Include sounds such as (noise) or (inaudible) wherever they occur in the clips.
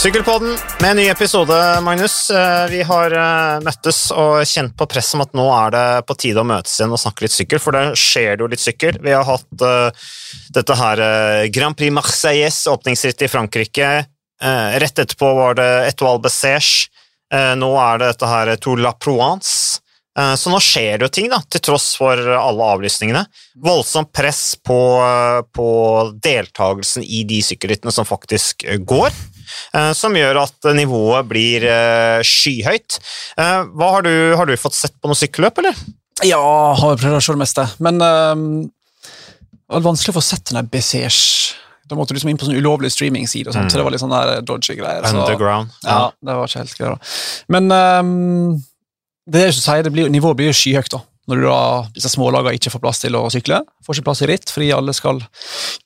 Sykkelpodden med en ny episode, Magnus. Eh, Vi har eh, møttes og kjent på press om at nå er det på tide å møtes igjen og snakke litt sykkel, for det skjer jo litt sykkel. Vi har hatt eh, dette her Grand Prix Marseilles, åpningsritt i Frankrike. Rett etterpå var det Etoile Bessège. Eh, Nå er det dette her Tour la Provence. Så nå skjer det jo ting, da, til tross for alle avlysningene. Voldsomt press på, på deltakelsen i de sykkelrittene som faktisk går, som gjør at nivået blir eh, skyhøyt. Eh, har, du, har du fått sett på noe sykkelløp, eller? Ja, har prøvd å se det meste. Men um, det var vanskelig å få sett den der Bessège. Da måtte du liksom inn på sånn ulovlig streaming-side, Mm. så det var litt sånn der dodgy greier. Så, Underground. ja, det var ikke helt greit. Men um, det er jo å si, det blir, nivået blir jo skyhøyt da, når du da, disse smålagene ikke får plass til å sykle. Får ikke plass i ritt, fordi alle skal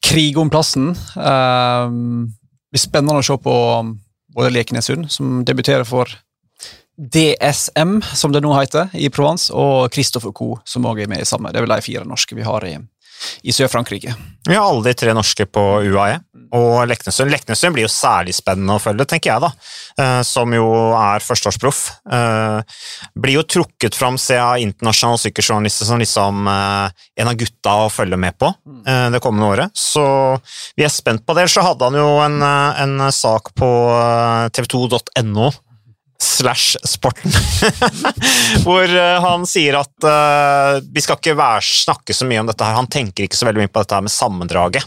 krige om plassen. Det blir spennende å se på både Lekenesund, som debuterer for DSM, som det nå heter, i Provence, og Christopher Co., som også er med i samme. Det er vel de fire norske vi har i, i Sør-Frankrike. Vi har alle de tre norske på UAE, og Leknesund. Leknesund blir jo særlig spennende å følge, tenker jeg, da. Eh, Som jo er førsteårsproff. Eh, Blir jo trukket fram, ser jeg, internasjonale sykkeljournalister som liksom eh, en av gutta å følge med på det kommende året. Så vi er spent på det. Så hadde han jo en, en sak på eh, tv2.no slash sporten, (laughs) hvor han sier at vi skal ikke være, snakke så mye om dette her. Han tenker ikke så veldig mye på dette her med sammendraget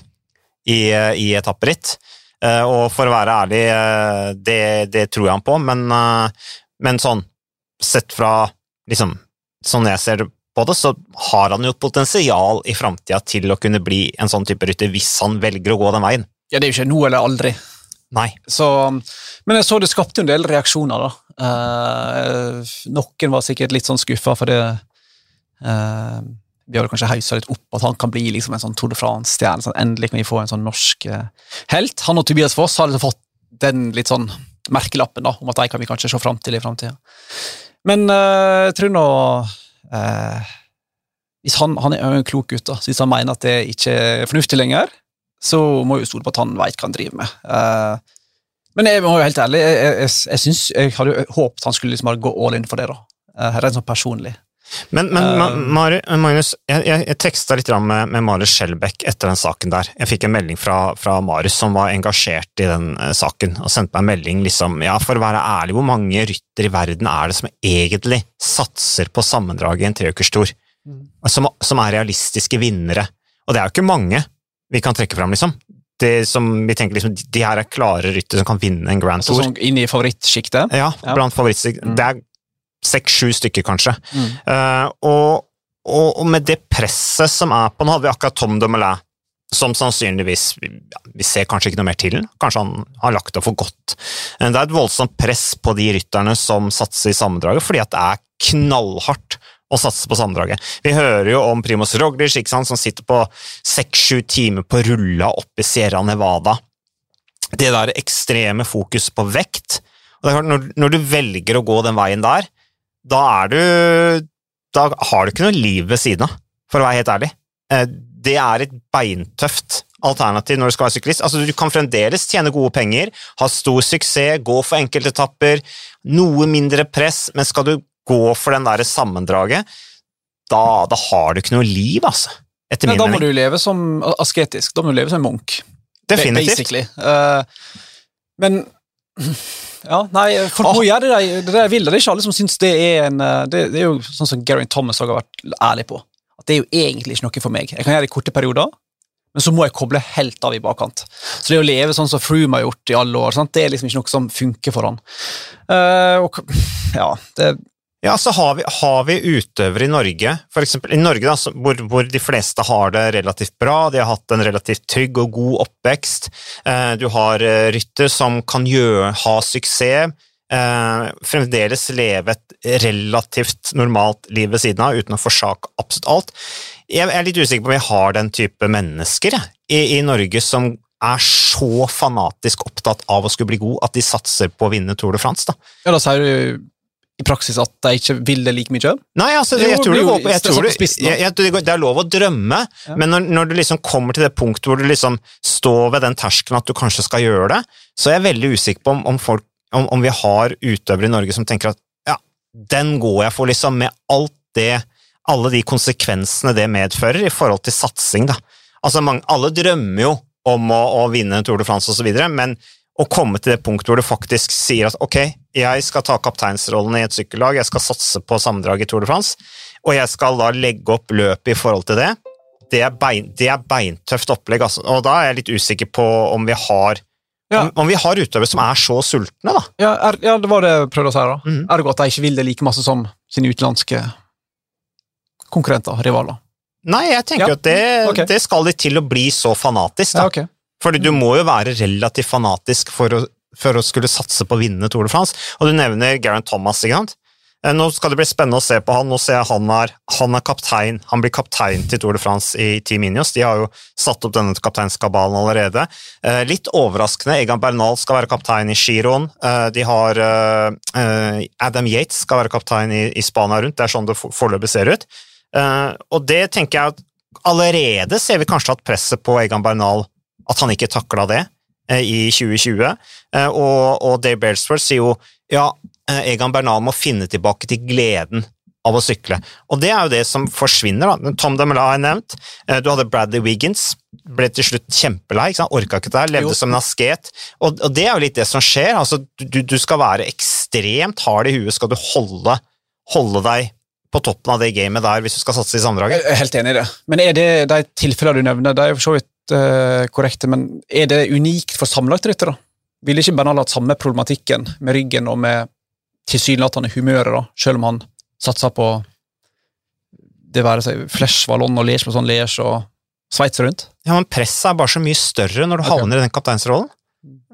i, i etapperitt. Eh, og for å være ærlig, eh, det, det tror jeg han på, men, eh, men sånn sett fra liksom, Sånn jeg ser det på det, så har han jo et potensial i framtida til å kunne bli en sånn type rytter hvis han velger å gå den veien. Ja, det er jo ikke nå eller aldri. Nei. Så, men jeg så det skapte en del reaksjoner, da. Eh, noen var sikkert litt sånn skuffa, for det eh, Vi har kanskje haussa litt opp at han kan bli liksom en sånn Tour de France-stjerne. Sånn, endelig kan vi få en sånn norsk eh, helt. Han og Tobias Foss har liksom fått den litt sånn merkelappen da, om at de kan vi kanskje se fram til i framtida. Men eh, jeg tror nå eh, hvis han, han er en klok gutt, da, så hvis han mener at det ikke er fornuftig lenger, så må jeg jo stole på at han veit hva han driver med. Eh, men jeg må jo helt ærlig, jeg, jeg, jeg, synes, jeg hadde håpet han skulle liksom bare gå all in for det, da. Uh, rent sånn personlig. Men, men Um, Mari, Magnus, jeg, jeg, teksta litt med, med Marius Skjelbæk etter den saken der. Jeg fikk en melding fra, fra Marius som var engasjert i den uh, saken, og sendte meg en melding liksom Ja, for å være ærlig, hvor mange rytter i verden er det som egentlig satser på sammendraget i en treukerstor? Som, som er realistiske vinnere. Og det er jo ikke mange vi kan trekke fram, liksom. Det som vi tenker liksom, De her er klare ryttere som kan vinne en Grand Så Tour. sånn inn i favorittsjiktet. Ja, Ja. blant favorittsjiktet. Mm. Det er seks-sju stykker, kanskje. Mm. Eh, og, og, med det presset som er på Nå hadde vi akkurat Tom Dumoulin, som sannsynligvis ja, Vi ser kanskje ikke noe mer til. Kanskje han har lagt opp for godt. Det er et voldsomt press på de rytterne som satser i sammendraget, fordi at det er knallhardt å satse på sammendraget. Vi hører jo om Primoz Roglic, som sitter på seks-sju timer på rulla oppe i Sierra Nevada. Det der ekstreme fokuset på vekt. Det når, når du velger å gå den veien der, da er du Da har du ikke noe liv ved siden av, for å være helt ærlig. Eh, Det er et beintøft alternativ når du skal være syklist. Altså, du kan fremdeles tjene gode penger, ha stor suksess, gå for enkeltetapper, noe mindre press, men skal du gå for den der sammendraget, da, da har du ikke noe liv, altså. Etter min min da må mening. du leve som asketisk. Da må du leve som en munk. Definitivt. Basically. Eh, men ja, nei, folk må gjøre det de, det de vil. Det er ikke alle som syns det er en eh, Det, det er jo sånn som Geraint Thomas har vært ærlig på. At det er jo egentlig ikke noe for meg. Jeg kan gjøre det i korte perioder, men så må jeg koble helt av i bakkant. Så det å leve sånn som Froome har gjort i alle år, sant? det er liksom ikke noe som funker for han. Uh, og, ja, det, Ja, så har vi, har vi utøvere i Norge, for eksempel i Norge da, hvor, hvor de fleste har det relativt bra, de har hatt en relativt trygg og god oppvekst, eh, du har eh, rytter som kan gjøre, ha suksess, eh, fremdeles leve et relativt normalt liv ved siden av, uten å forsake absolutt alt. Jeg er litt usikker på om vi har den type mennesker i, i Norge som er så fanatisk opptatt av å skulle bli god at de satser på å vinne Tour de France. da. ja, da sier du i praksis at de ikke vil det like mye? Nei, altså, jeg tror det er lov å drømme, Ja. men når, når du liksom kommer til det punktet hvor du liksom står ved den terskelen at du kanskje skal gjøre det, så er jeg veldig usikker på om, om, folk, om, om vi har utøvere i Norge som tenker at ja, den går jeg for, liksom, med alt det, alle de konsekvensene det medfører i forhold til satsing, da. Altså, mange, alle drømmer jo om å, å vinne Tour de France videre, men å komme til det punktet hvor du faktisk sier at ok, jeg skal ta kapteinsrollen i et sykkellag, jeg skal satse på sammendrag i Tour de France, og jeg skal da legge opp løpet i forhold til det, det er, bein, det er beintøft opplegg, altså. og da er jeg litt usikker på om vi har Ja. om, om vi har utøvere som er så sultne, da. Ja, er, ja det var det jeg prøvde å si. da. Mhm. Ergo at de ikke vil det like masse som sine utenlandske konkurrenter, rivaler. Nei, jeg tenker Ja. at det, okay. det skal de til å bli så fanatisk, da. Ja, okay. Fordi du må jo være relativt fanatisk for å, for å skulle satse på å vinne Tour de France. Og du nevner Geraint Thomas, ikke sant? Eh, Nå skal det bli spennende å se på han. Nå ser jeg han er, han er kaptein. Han blir kaptein til Tour de France i Team Ineos. De har jo satt opp denne kapteinskabalen allerede. Eh, Litt overraskende. Egan Bernal skal være kaptein i Giroen. Eh, De har Adam Yates skal være kaptein i, i Spania rundt. Det er sånn det for- foreløpig ser ut. Og det tenker jeg at allerede ser vi kanskje at presset på Egan Bernal at han ikke takla det i 2020. Eh, og, og Dave Beresford sier jo ja, eh, Egan Bernal må finne tilbake til gleden av å sykle. Og det er jo det som forsvinner. da. Tom Demela har jeg nevnt. Eh, Du hadde Bradley Wiggins. Ble til slutt kjempelei. ikke sant? Orka ikke det her, levde Jo. som en asket. Og, og det er jo litt det som skjer. altså Du, du skal være ekstremt hard i huet skal du holde, holde deg på toppen av det gamet der hvis du skal satse i sammendraget. Helt enig i det. Men er det de tilfellene du nevner, det er jo for så vidt eh, korrekte, men er det unikt for sammenlagtryttere? Ville ikke Bernal hatt samme problematikken med ryggen og med tilsynelatende humøret, da, selv om han satsa på det være seg Flesh, Vallon og Liège på sånn Liège og Sveits rundt? Ja, men presset er bare så mye større når du okay. havner i den kapteinsrollen.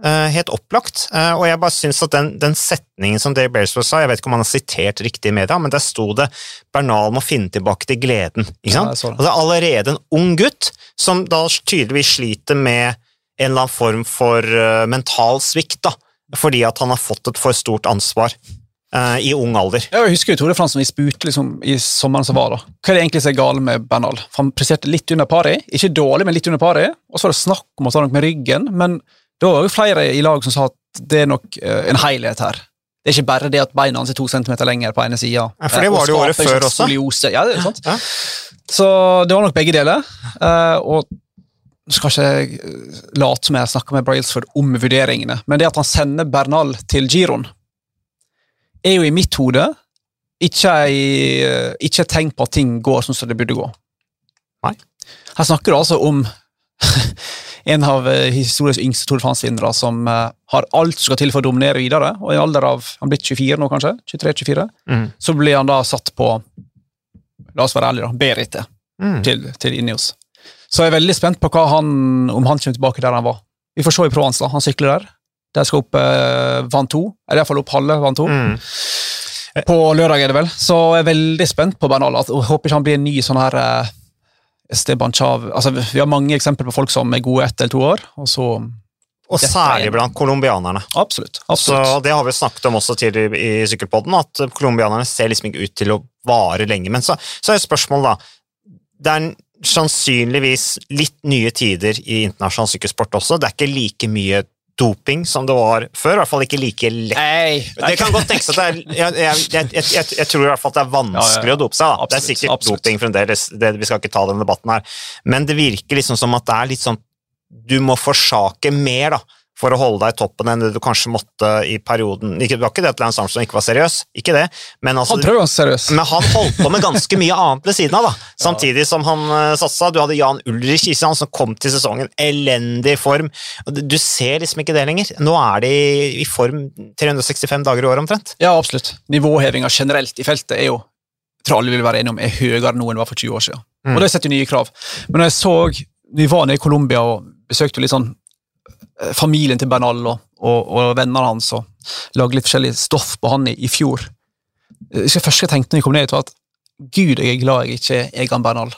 Eh, helt opplagt. Eh, og jeg bare syns at den, den setningen som Dave Beresford sa, jeg vet ikke om han har sitert riktig i media, men der sto det 'Bernal må finne tilbake til gleden'. Ikke sant? Ja, det. er allerede en ung gutt som da tydeligvis sliter med en eller annen form for uh, mental svikt, da, fordi at han har fått et for stort ansvar Uh, i ung alder. Jeg husker jo Tore Fransen vi spurte liksom, i sommeren som var. da. Hva er det egentlig som er galt med Bernal? For Han presterte litt under pari, ikke dårlig, men litt under pari. Og så var det snakk om at ta noe med ryggen, men da var jo flere i lag som sa at det er nok eh, en helhet her. Det er ikke bare det at beina hans er to centimeter lenger på ene sida. Ja, for det var det jo året før også. Skoliose. Ja, det er sant. Ja. Så det var nok begge deler. Eh, og skal ikke eh, late som jeg snakker med Brailsford om vurderingene, men det at han sender Bernal til Giron, er jo i mitt hode ikke, eh, ikke tegn på at ting går sånn som det burde gå. Nei. Her snakker du altså om (laughs) en av eh, historiens yngste Tour de France-vinnere som eh, har alt som skal til for å dominere videre, og i en alder av han blitt 24 nå, kanskje? 23-24? Mm. Så blir han da satt på La oss være ærlige, da. B-rittet Mm. til, til Ineos. Så jeg er veldig spent på hva han, om han kommer tilbake der han var. Vi får se i Provence, da. Han sykler der. De skal opp eh, Van 2, eller iallfall opp halve Van 2. Mm. På lørdag er det vel. Så jeg er veldig spent på Bernal. at- Håper ikke han blir en ny sånn her eh, Esteban Chav altså, Vi har mange eksempler på folk som er gode ett eller to år, og så Og særlig blant colombianerne. Absolutt. Så. Det har vi snakket om også tidligere i Sykkelpodden, at colombianerne ser liksom ikke ut til å vare lenge. Men så, så er spørsmålet, da. Det er sannsynligvis litt nye tider i internasjonal sykkelsport også. Det er ikke like mye doping som det var før. I hvert fall ikke like lett. Nei, Det kan godt tenkes at det er jeg, jeg, jeg, jeg, tror i hvert fall at det er vanskelig Ja, ja, å dope seg. Da. det er sikkert absolutt. doping fremdeles, det, vi skal ikke ta den debatten her. Men det virker liksom som at det er litt sånn Du må forsake mer, da. For å holde deg i toppen enn det du kanskje måtte i perioden Det var ikke det at Lance Armstrong ikke var seriøs, ikke det, men altså han seriøs. men han holdt på med ganske mye annet ved siden av, da. (laughs) Samtidig som han uh, satsa. Du hadde Jan Ulrich sant, som kom til sesongen elendig form. Du ser liksom ikke det lenger. Nå er de i, form 365 dager i året omtrent. Ja, absolutt. Nivåhevinga generelt i feltet er jo tror alle vil være enige om er høyere nå enn det var for 20 år siden. Mm. Og det setter nye krav. Men når jeg så Vi var nede i Colombia og besøkte litt sånn eh, familien til Bernal og, og, og vennene hans og lagde litt forskjellig stoff på han i, i fjor. Eh, Det første jeg tenkte når jeg kom ned, var at gud, jeg er glad jeg ikke er Egan Bernal.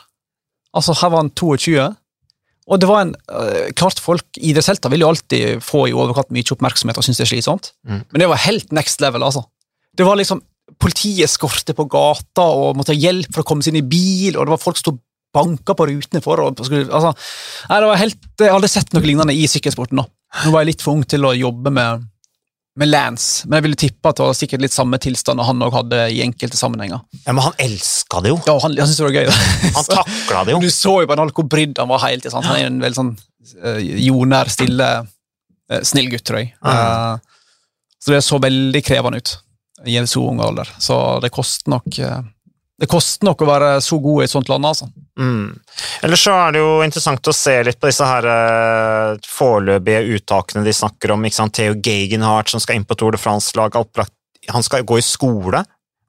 Altså, her var han 22, og det var en eh, Klart folk, idrettshelter vil jo alltid få i overkant mye oppmerksomhet og synes det er slitsomt, Mm. men det var helt next level, altså. Det var liksom politieskorte på gata og måtte ha hjelp for å komme seg inn i bil, og det var folk som sto banka på rutene for og skulle, altså, nei, det var helt, Jeg har aldri sett noe lignende i sykkelsporten. nå. Nå var jeg litt for ung til å jobbe med, med Lance, men jeg ville tippe at det var sikkert litt samme tilstand han også hadde i enkelte sammenhenger. Ja, Men han elska det jo. Ja, han, han syntes det var gøy. da. Han takla det jo. (laughs) Du så jo på han hvor brydd han var helt. sant? Han er en veldig sånn uh, jordnær, stille, uh, snill gutt, tror jeg. Eh, så det så veldig krevende ut i en så ung alder. Så det koster nok eh, det koster nok å være så god i et sånt land, altså. Mm. Ellers så er det jo interessant å se litt på disse her eh, foreløpige uttakene de snakker om. ikke sant? Theo Gegenhardt som skal inn på Tour de France-laget. Han skal gå i skole.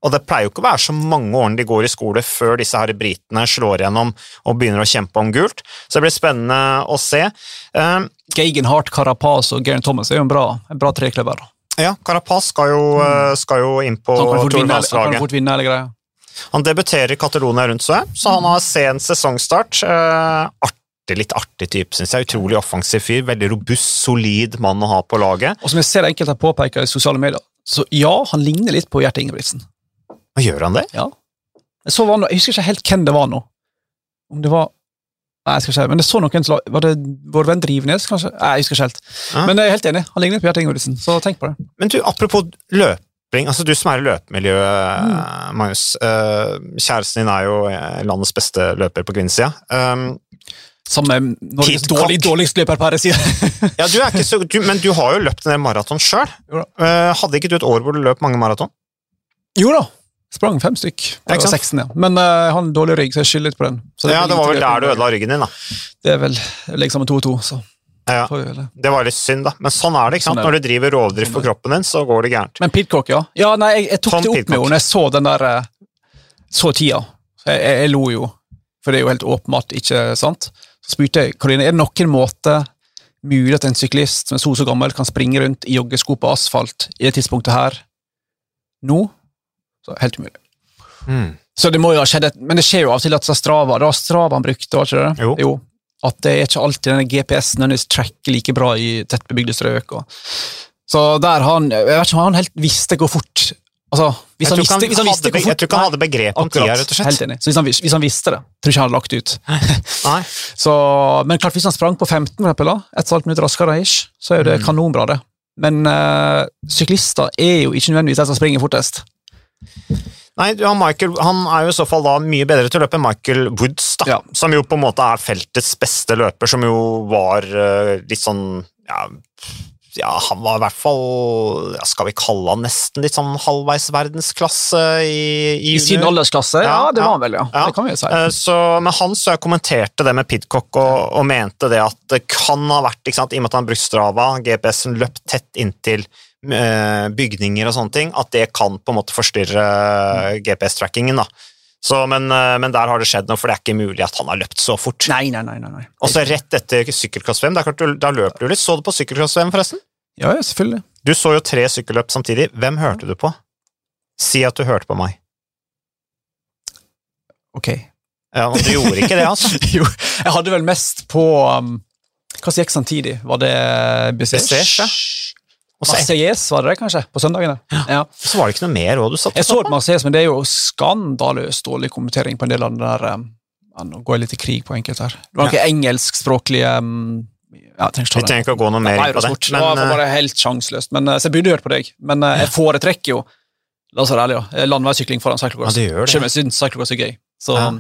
Og det pleier jo ikke å være så mange årene de går i skole før disse her britene slår igjennom og begynner å kjempe om gult. Så det blir spennende å se. Eh, Gegenhardt, Carapaz og Geirin Thomas er jo en bra, en bra trekløver. ja, Carapaz skal jo, mm. skal jo inn på Tour de vinne, han kan France-laget. fort vinne hele greia. Han debuterer i Catalonia rundt, så. Så han har sen sesongstart. Eh, artig, litt artig type, syns jeg. Utrolig offensiv fyr. Veldig robust, solid mann å ha på laget. Og som jeg ser enkelte påpeker i sosiale medier, så ja, han ligner litt på Gjert Ingebrigtsen. Og gjør han det? Ja. Jeg, så var noe, jeg husker ikke helt hvem det var nå. Om det var Nei, jeg skal ikke men det så noen Var det vår venn Drivnes, kanskje? Nei, jeg husker ikke helt. Ja. Men jeg er helt enig. Han ligner på Gjert Ingebrigtsen, så tenk på det. Men du, apropos løping, altså du som er i løpemiljøet, Magnus. eh, kjæresten din er jo eh, landets beste løper på kvinnesida. Um, Som er Norges dårlig, dårligste dårligst løper per side. (laughs) ja, du er ikke så, du, men du har jo løpt en del maraton sjøl. Hadde ikke du et år hvor du løp mange maraton? jo da, sprang fem stykk. Jeg var sant? seksten, ja. Men uh, jeg har en dårlig rygg, så jeg skylder litt på den. Så Ja, det var vel der du ødela ryggen din, da. Det er vel liksom legger sammen to og to, så Ja, det. var litt synd, da. Men sånn er det. ikke sant? Sånn Når du driver rovdrift på kroppen din, så går det gærent. Men Pidcock, ja. Ja, nei, jeg, jeg tok Tom det opp Pidcock. med henne når jeg så den der eh, Så tida. Jeg, jeg, jeg lo jo, for det er jo helt åpenbart ikke sant. Så spurte jeg Karoline er det noen måte mulig at en syklist som er så så gammel, kan springe rundt i joggesko på asfalt i det tidspunktet her nå? Så helt umulig. Mm. Så det må jo ha skjedd, et- men det skjer jo av og til at Strava var Strava han brukte, var ikke det? Jo. At det er ikke alltid denne GPS-en nødvendigvis tracker like bra i tettbebygde strøk. Og. Så der han Jeg vet ikke om han helt visste hvor fort Altså, hvis han visste, hvis han visste hvor fort, jeg tror ikke han hadde begrep om tida, rett og slett. Helt enig. Så hvis han, hvis han visste det, tror jeg ikke han hadde lagt ut. (laughs) Nei. Så, men klart, hvis han sprang på 15, for eksempel, et halvt minutt raskere, ish, så er jo Mm. kanonbra, det. Men eh, syklister er jo ikke nødvendigvis de som springer fortest. Nei, han, Michael, han er jo i så fall da mye bedre til å løpe enn Michael Woods, da, Ja. som jo på en måte er feltets beste løper, som jo var uh, litt sånn ja, ja, han var i hvert fall Skal vi kalle han nesten litt sånn halvveis verdensklasse i, i I sin aldersklasse? Ja, Ja, det ja. var han vel, ja. Ja. Det kan vi jo si. Eh, Så, men han så jeg kommenterte det med Pidcock og, og mente det at det kan ha vært, sant, i og med at han brukte Strava, GPS-en løpt tett inntil bygninger og sånne ting, at det kan på en måte forstyrre GPS-trackingen. da. Så, men, eh, men der har det skjedd noe, for det er ikke mulig at han har løpt så fort. Nei, nei, nei. nei, nei. Og så rett etter sykkelcross-VM, da løper du litt. Så du på sykkelcross-VM, forresten? Ja, ja, selvfølgelig. Du så jo tre sykkelløp samtidig. Hvem hørte du på? Si at du hørte på meg. Ok. Ja, men Du gjorde ikke det, (laughs) altså. jo, jeg hadde vel mest på um, Hva som gikk samtidig? Var det Bessèche? Marseillais, var det det, kanskje? På søndagene? Ja. så var det ikke noe mer òg du satt på? Jeg så et på? Men det er jo skandaløst dårlig kommentering på en del av den der um, Nå går jeg litt i krig på enkelte her. Det var noen engelskspråklige um, ja, Vi trenger ikke å gå noe mer inn på det. Men, det var bare helt sjanseløst. Men, eh, så jeg burde hørt på deg. Men eh, jeg foretrekker jo La oss være ærlige, da. Landeveissykling foran cyclocross. Ja, det gjør det. Selv om jeg syns cyclocross er gøy. Så Ja.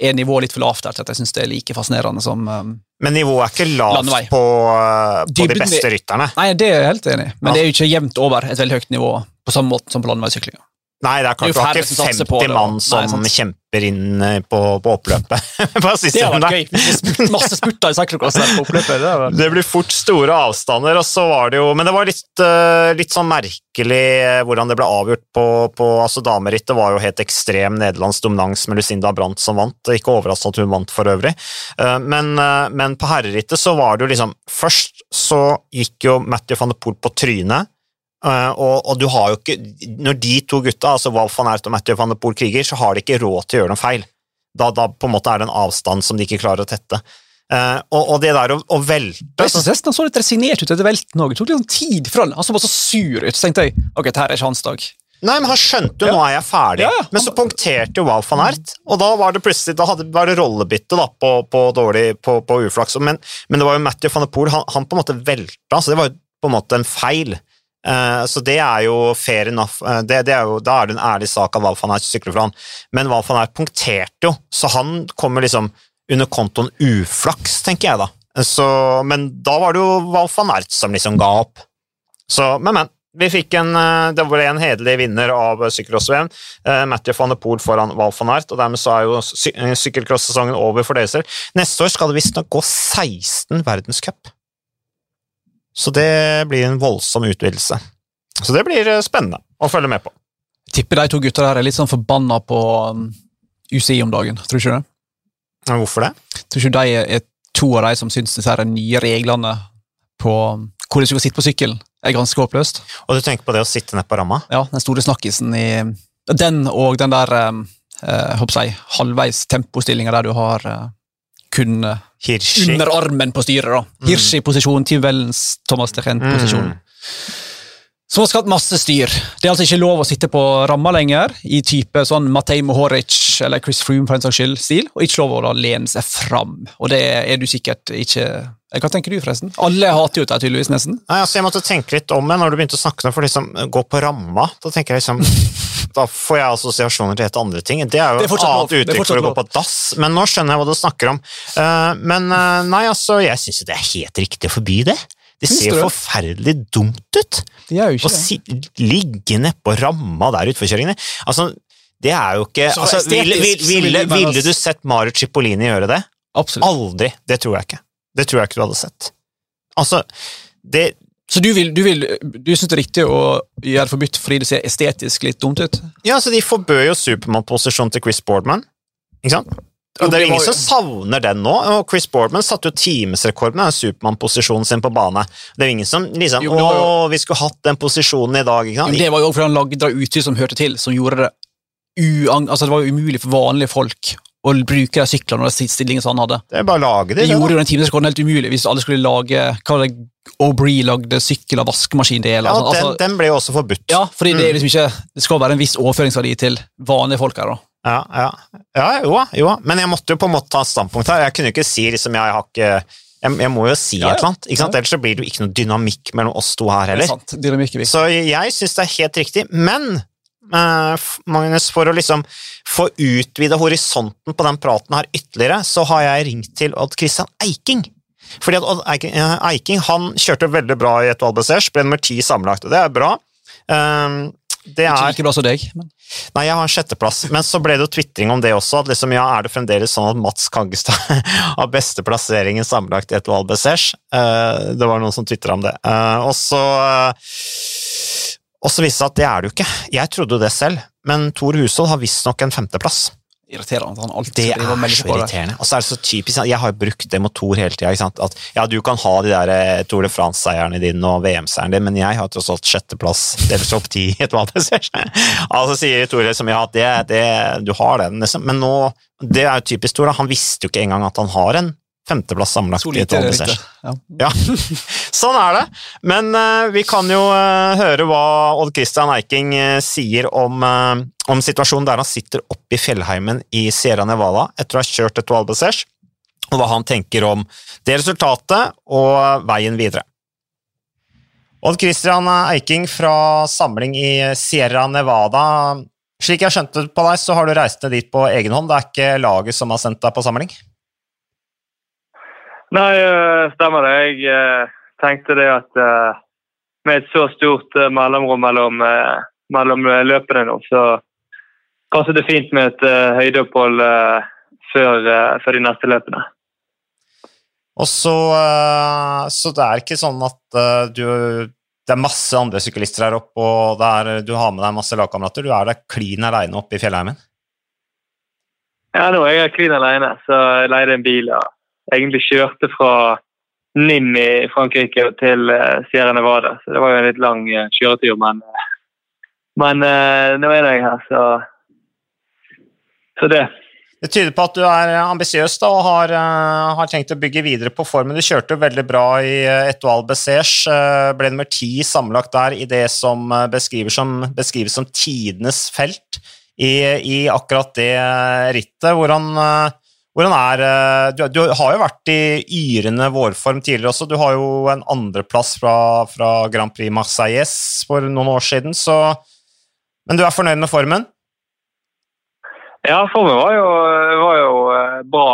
er nivået litt for lavt der til at jeg syns det er like fascinerende som um, men nivået er ikke lavt Landevei. på, uh, på de beste rytterne. Nei, det er jeg helt enig i, men Ja. det er jo ikke jevnt over et veldig høyt nivå på samme måte som på landeveissyklinga. Nei, det er Det er klart jo du har ikke 50 på mann som Nei, kjemper inn eh, på, på oppløpet. (laughs) på Det hadde vært gøy. det Masse spurter i cyclocross på oppløpet. Det Det blir fort store avstander, og så var det jo Men det var litt, eh, litt sånn merkelig eh, hvordan det ble avgjort på, på altså Damerittet var jo helt ekstrem nederlandsk dominans med Lucinda Brandt som vant. Ikke overraskende at hun vant for øvrig. Men, men på herrerittet så var det jo liksom Først så gikk jo Matthew van de Poel på trynet. Eh, Og, og du har jo ikke Når de to gutta, altså Walf van Ert og Matthew van de Poel kriger, så har de ikke råd til å gjøre noe feil. Da, da på en måte er det en avstand som de ikke klarer å tette. Uh, og, og det der å, å velte Jeg synes nesten han så litt resignert ut etter velten òg. Det tok litt sånn tid fra han. Han så bare så sur ut. Så tenkte jeg ok, dette er ikke hans dag. Nei, men Han skjønte jo Ja. nå er jeg ferdig, Ja, ja. men så punkterte jo Walf van Ert. Og da var det plutselig da hadde, var det rollebytte da, på, på, dårlig, på, på uflaks. Men, men det var jo Matthew van der Poel, han, han på en måte velta, så det var jo på en måte en feil. Eh, så det er jo fair enough. Eh, det, det er jo, da er det en ærlig sak at Aert sykler for han. Men Aert punkterte jo, så han kommer liksom under kontoen uflaks, tenker jeg da. Så, men da var det jo Aert som liksom ga opp. Så, men, men. Vi fikk en, eh, det ble en hederlig vinner av sykkelcross-VM. Matthew van de Poel foran Val van Aert, og dermed så er jo sy sykkelcross-sesongen over for deres del. Neste år skal det visstnok gå 16 verdenscup. Så det blir en voldsom utvidelse. Så det blir eh, spennende å følge med på. Jeg Tipper de to gutta der er litt sånn forbanna på um, UCI om dagen, tror du ikke det? Men Hvorfor det? Tror ikke de er to av de som syns disse her nye reglene på hvordan du skal sitte på sykkelen, er ganske håpløst. Og du tenker på det å sitte nede på ramma? Ja, den store snakkisen i Den og den der um, eh, jeg, halvveis tempostillinga der du har eh, kun eh, Hirschi. under armen på styret. da. Hirschi i posisjon, Team Wellens, Thomas Techen posisjon. Mm. Som har skapt masse styr. Det er altså ikke lov å sitte på ramma lenger, i type sånn Matej Mohoric eller Chris Froome for en saks skyld stil, og ikke lov å da lene seg fram. Og det er du sikkert ikke Hva tenker du, forresten? Alle hater jo deg tydeligvis, nesten. Nei, altså Jeg måtte tenke litt om det når du begynte å snakke for liksom, gå på ramma. Da tenker jeg liksom Da får jeg assosiasjoner til helt andre ting. Det er jo Det er et annet uttrykk for å gå på dass, men nå skjønner jeg hva du snakker om. Eh, men eh, nei, altså, jeg syns jo det er helt riktig å forby det. Det ser jo forferdelig dumt ut. Det er jo ikke det. si, ligge nedpå ramma der utforkjøringene. Altså, det er jo ikke altså, ville, ville, vil ville, ville du sett Marit Cipollini gjøre det? Absolutt. Aldri. Det tror jeg ikke. Det tror jeg ikke du hadde sett. Altså, det Så du, vil, du, vil, du syns det er riktig å gjøre det forbudt fordi det ser estetisk litt dumt ut? Ja, så de forbød jo Supermann-posisjonen til Chris Boardman. Ikke sant? Og det er ingen som savner den nå. og Chris Boardman satte jo timesrekord med Supermann-posisjonen sin på bane. Det er ingen som liksom Jo, var jo- Å, vi skulle hatt den posisjonen i dag. ikke sant? det var jo også fordi han lagde utstyr som hørte til, som gjorde det uang... Altså, det var jo umulig for vanlige folk å bruke de syklene og den stillingen som han hadde. Det er bare å lage det. Det det, gjorde jo den timen helt umulig hvis alle skulle lage hva det Aubrey lagde sykkel av vaskemaskindeler. Ja, og sånn. den, altså, den ble jo også forbudt. ja, fordi det, Mm. er liksom ikke, det skal være en viss overføringsverdi til vanlige folk her. da. Ja, ja. ja jo, jo. Men jeg måtte jo på en måte ta standpunkt her. Jeg kunne jo ikke si liksom, jeg har ikke jeg, jeg må jo si Ja, ja. et eller annet, sant? ellers så blir det jo ikke noe dynamikk mellom oss to her Det er heller. er. Så jeg syns det er helt riktig, men Magnus, for å liksom få utvida horisonten på den praten her ytterligere, så har jeg ringt til Odd Christian Eiking. Fordi at Odd Eiking, eh, han kjørte veldig bra i et Albezers, ble nummer ti sammenlagt, og det er bra. Um, det er Ikke bra som deg, men Nei, jeg har en sjetteplass, men så ble det jo tvitring om det også. At liksom, ja, er det fremdeles sånn at Mats Kaggestad (laughs) har beste plasseringen sammenlagt i et Valbesers? Uh, det var noen som tvitra om det. Eh, og så eh, og så viste det seg at det er det jo ikke. Jeg trodde jo det selv, men Tor Hushold har visstnok en femteplass. irriterende at han alltid Det er så det. irriterende. Og så er det så typisk, Jeg har jo brukt det mot Tor hele tida. At ja, du kan ha de der eh, Tour de France-seierne dine og VM-seieren din, men jeg har tross alt sjetteplass, delt topp ti (laughs) et Og altså sier Tor liksom ja, det, det, du har den, liksom. Men nå Det er jo typisk Tor. Han visste jo ikke engang at han har en femteplass sammenlagt Så i er Valbesers. riktig. Ja. Ja, (laughs) sånn er det. Men uh, vi kan jo uh, høre hva Odd Christian Eiking uh, sier om, om situasjonen der han sitter oppe i fjellheimen i Sierra Nevada etter å ha kjørt et Valbesers, og hva han tenker om det resultatet og veien videre. Odd Christian Eiking fra samling i Sierra Nevada. Slik jeg skjønte det på deg, så har du reist ned dit på egen hånd. Det er ikke laget som har sendt deg på samling? Nei, eh, stemmer det. Jeg eh, tenkte det at eh, med et så stort mellomrom mellom, mellom løpene nå, så passet det fint med et høydeopphold før, før de neste løpene. Og så, så det er ikke sånn at du Det er masse andre syklister her oppe, og er, du har med deg masse lagkamerater. Du er der klin aleine oppe i fjellheimen. Ja, nå er jeg klin alene, så jeg leide en bil og egentlig kjørte fra Nim i Frankrike til eh, Sierra Nevada. Så det var jo en litt lang eh, kjøretur, men, men eh, nå er jeg her, så, så det. Det tyder på at du er ambisiøs og har, har, tenkt å bygge videre på formen. Du kjørte jo veldig bra i Etoile Bessège. Uh, ble nummer ti sammenlagt der i det som, beskrives som, beskrives som tidenes felt i, i, akkurat det rittet. Hvordan, hvordan er du, du, har jo vært i yrende vårform tidligere også. Du har jo en andreplass fra, fra Grand Prix Marseilles for noen år siden, så Men du er fornøyd med formen? Ja, formen var jo, var jo eh, bra.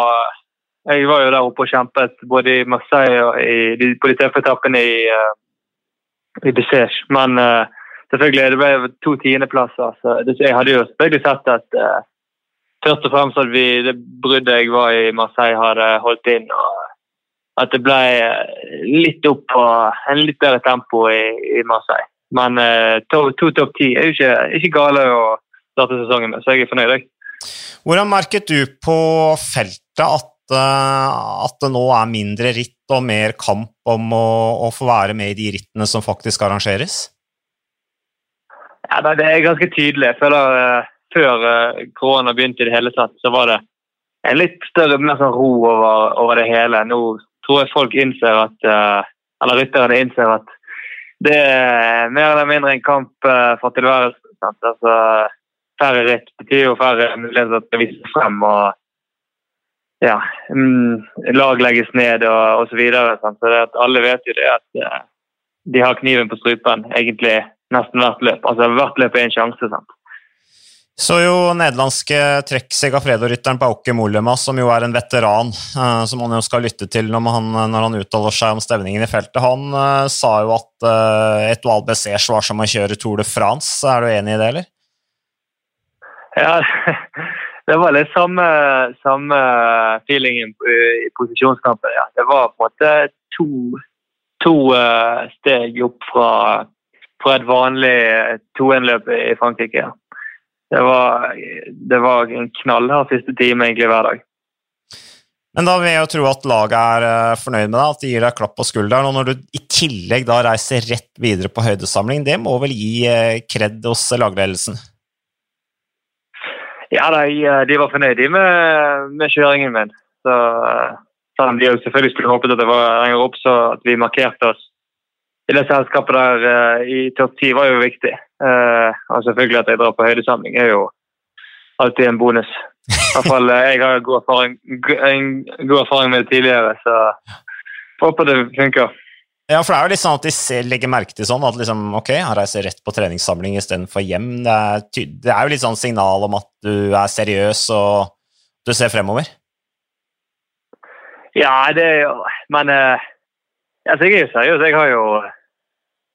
Jeg var jo der oppe og kjempet både i Marseille og i, på de tøffe etappene i, uh, i Bessège. Men selvfølgelig, det ble to tiendeplasser. Så jeg hadde jo selvfølgelig sett at først og fremst at vi, det bruddet jeg var i Marseille, hadde holdt inn. og At det ble litt opp på en litt bedre tempo i, i Marseille. Men to, to topp ti er jo ikke, ikke gale å starte sesongen med, så jeg er fornøyd. Jeg. Hvordan merket du på feltet at, eh, at, det nå er mindre ritt og mer kamp om å, å, få være med i de rittene som faktisk arrangeres? Ja, Det er ganske tydelig. Jeg føler uh, Før uh, korona begynte i det hele tatt, så var det en litt større mer sånn ro over, over, det hele. Nå tror jeg folk innser at, uh, eller rytterne innser at det er mer eller mindre en kamp for tilværelsen. Altså, færre ritt betyr jo færre muligheter til å vise frem. og ja, mm, lag legges ned og osv. Så, videre, så alle vet jo det at de har kniven på strupen egentlig nesten hvert løp. Altså hvert løp er en sjanse. sant? Så jo nederlandske trekk Segafredo-rytteren Bauke Mollema, som jo er en veteran, uh, som man jo skal lytte til når han, når han uttaler seg om stevningen i feltet, han uh, sa jo at uh, Val Bessège var som å kjøre Tour de France. Er du enig i det, eller? Ja, (laughs) det var litt samme, samme feelingen i posisjonskampen. Ja. Det var på en måte to, to steg opp fra, fra et vanlig 2-1-løp i Frankrike. Ja. Det, var, det var en knallhard siste time egentlig hver dag. Men da vil jeg jo tro at laget er uh, fornøyd med deg, at de gir deg klapp på skulderen. Og når du i tillegg da reiser rett videre på høydesamling, det må vel gi uh, kred hos lagledelsen? Ja, de, eh, de var fornøyde med, med, kjøringen min. Så, eh, selv om de selvfølgelig skulle håpet at det var lenger opp, så at vi markerte oss i det selskapet der i topp ti, var jo viktig. Uh, og selvfølgelig at jeg drar på høydesamling, er jo alltid en bonus. I hvert fall jeg har god erfaring, en god erfaring med det tidligere, så håper det funker. Ja, for det er jo litt sånn at de ser, legger merke til sånn at liksom, ok, han reiser rett på treningssamling istedenfor hjem. Det er, det er, jo litt sånn signal om at du er seriøs og du ser fremover. Ja, det er jo Men altså, jeg er jo seriøs. Jeg har jo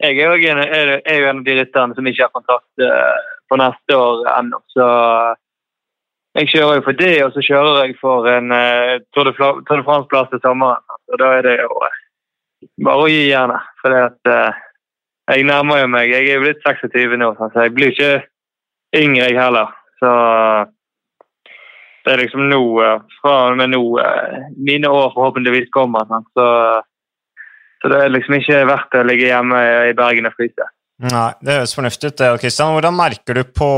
Jeg er jo en, en av de rytterne som ikke har kontrakt på for neste år ennå, så jeg kjører jo for det, og så kjører jeg for en uh, Tour de France-plass til sommeren. Og da er det jo bare å gi gjerne. For jeg nærmer jo meg. Jeg er jo blitt 26 nå, så jeg blir ikke yngre, jeg heller. Så det er liksom nå, fra og med nå mine år forhåpentligvis kommer. Så, så, det er liksom ikke verdt å ligge hjemme i Bergen og fryse. Nei, Det høres fornuftig ut. det, Kristian. Hvordan merker du på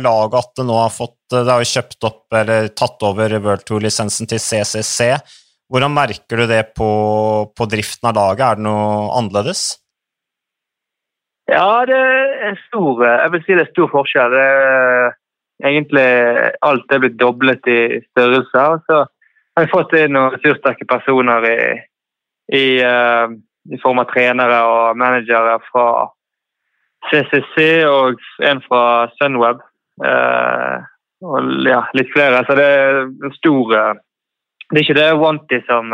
laget at det nå har fått Det har jo kjøpt opp eller tatt over World Tour-lisensen til CCC. Hvordan merker du det på, på, driften av laget? Er det noe annerledes? Ja, det er stor Jeg vil si det er stor forskjell. Det er, egentlig alt er blitt doblet i størrelse. Og så har vi fått inn noen ressurssterke personer i, i, uh, i, form av trenere og managere fra CCC og en fra Sunweb. Uh, og ja, litt flere. Så det er stor uh, det er ikke det Wanty som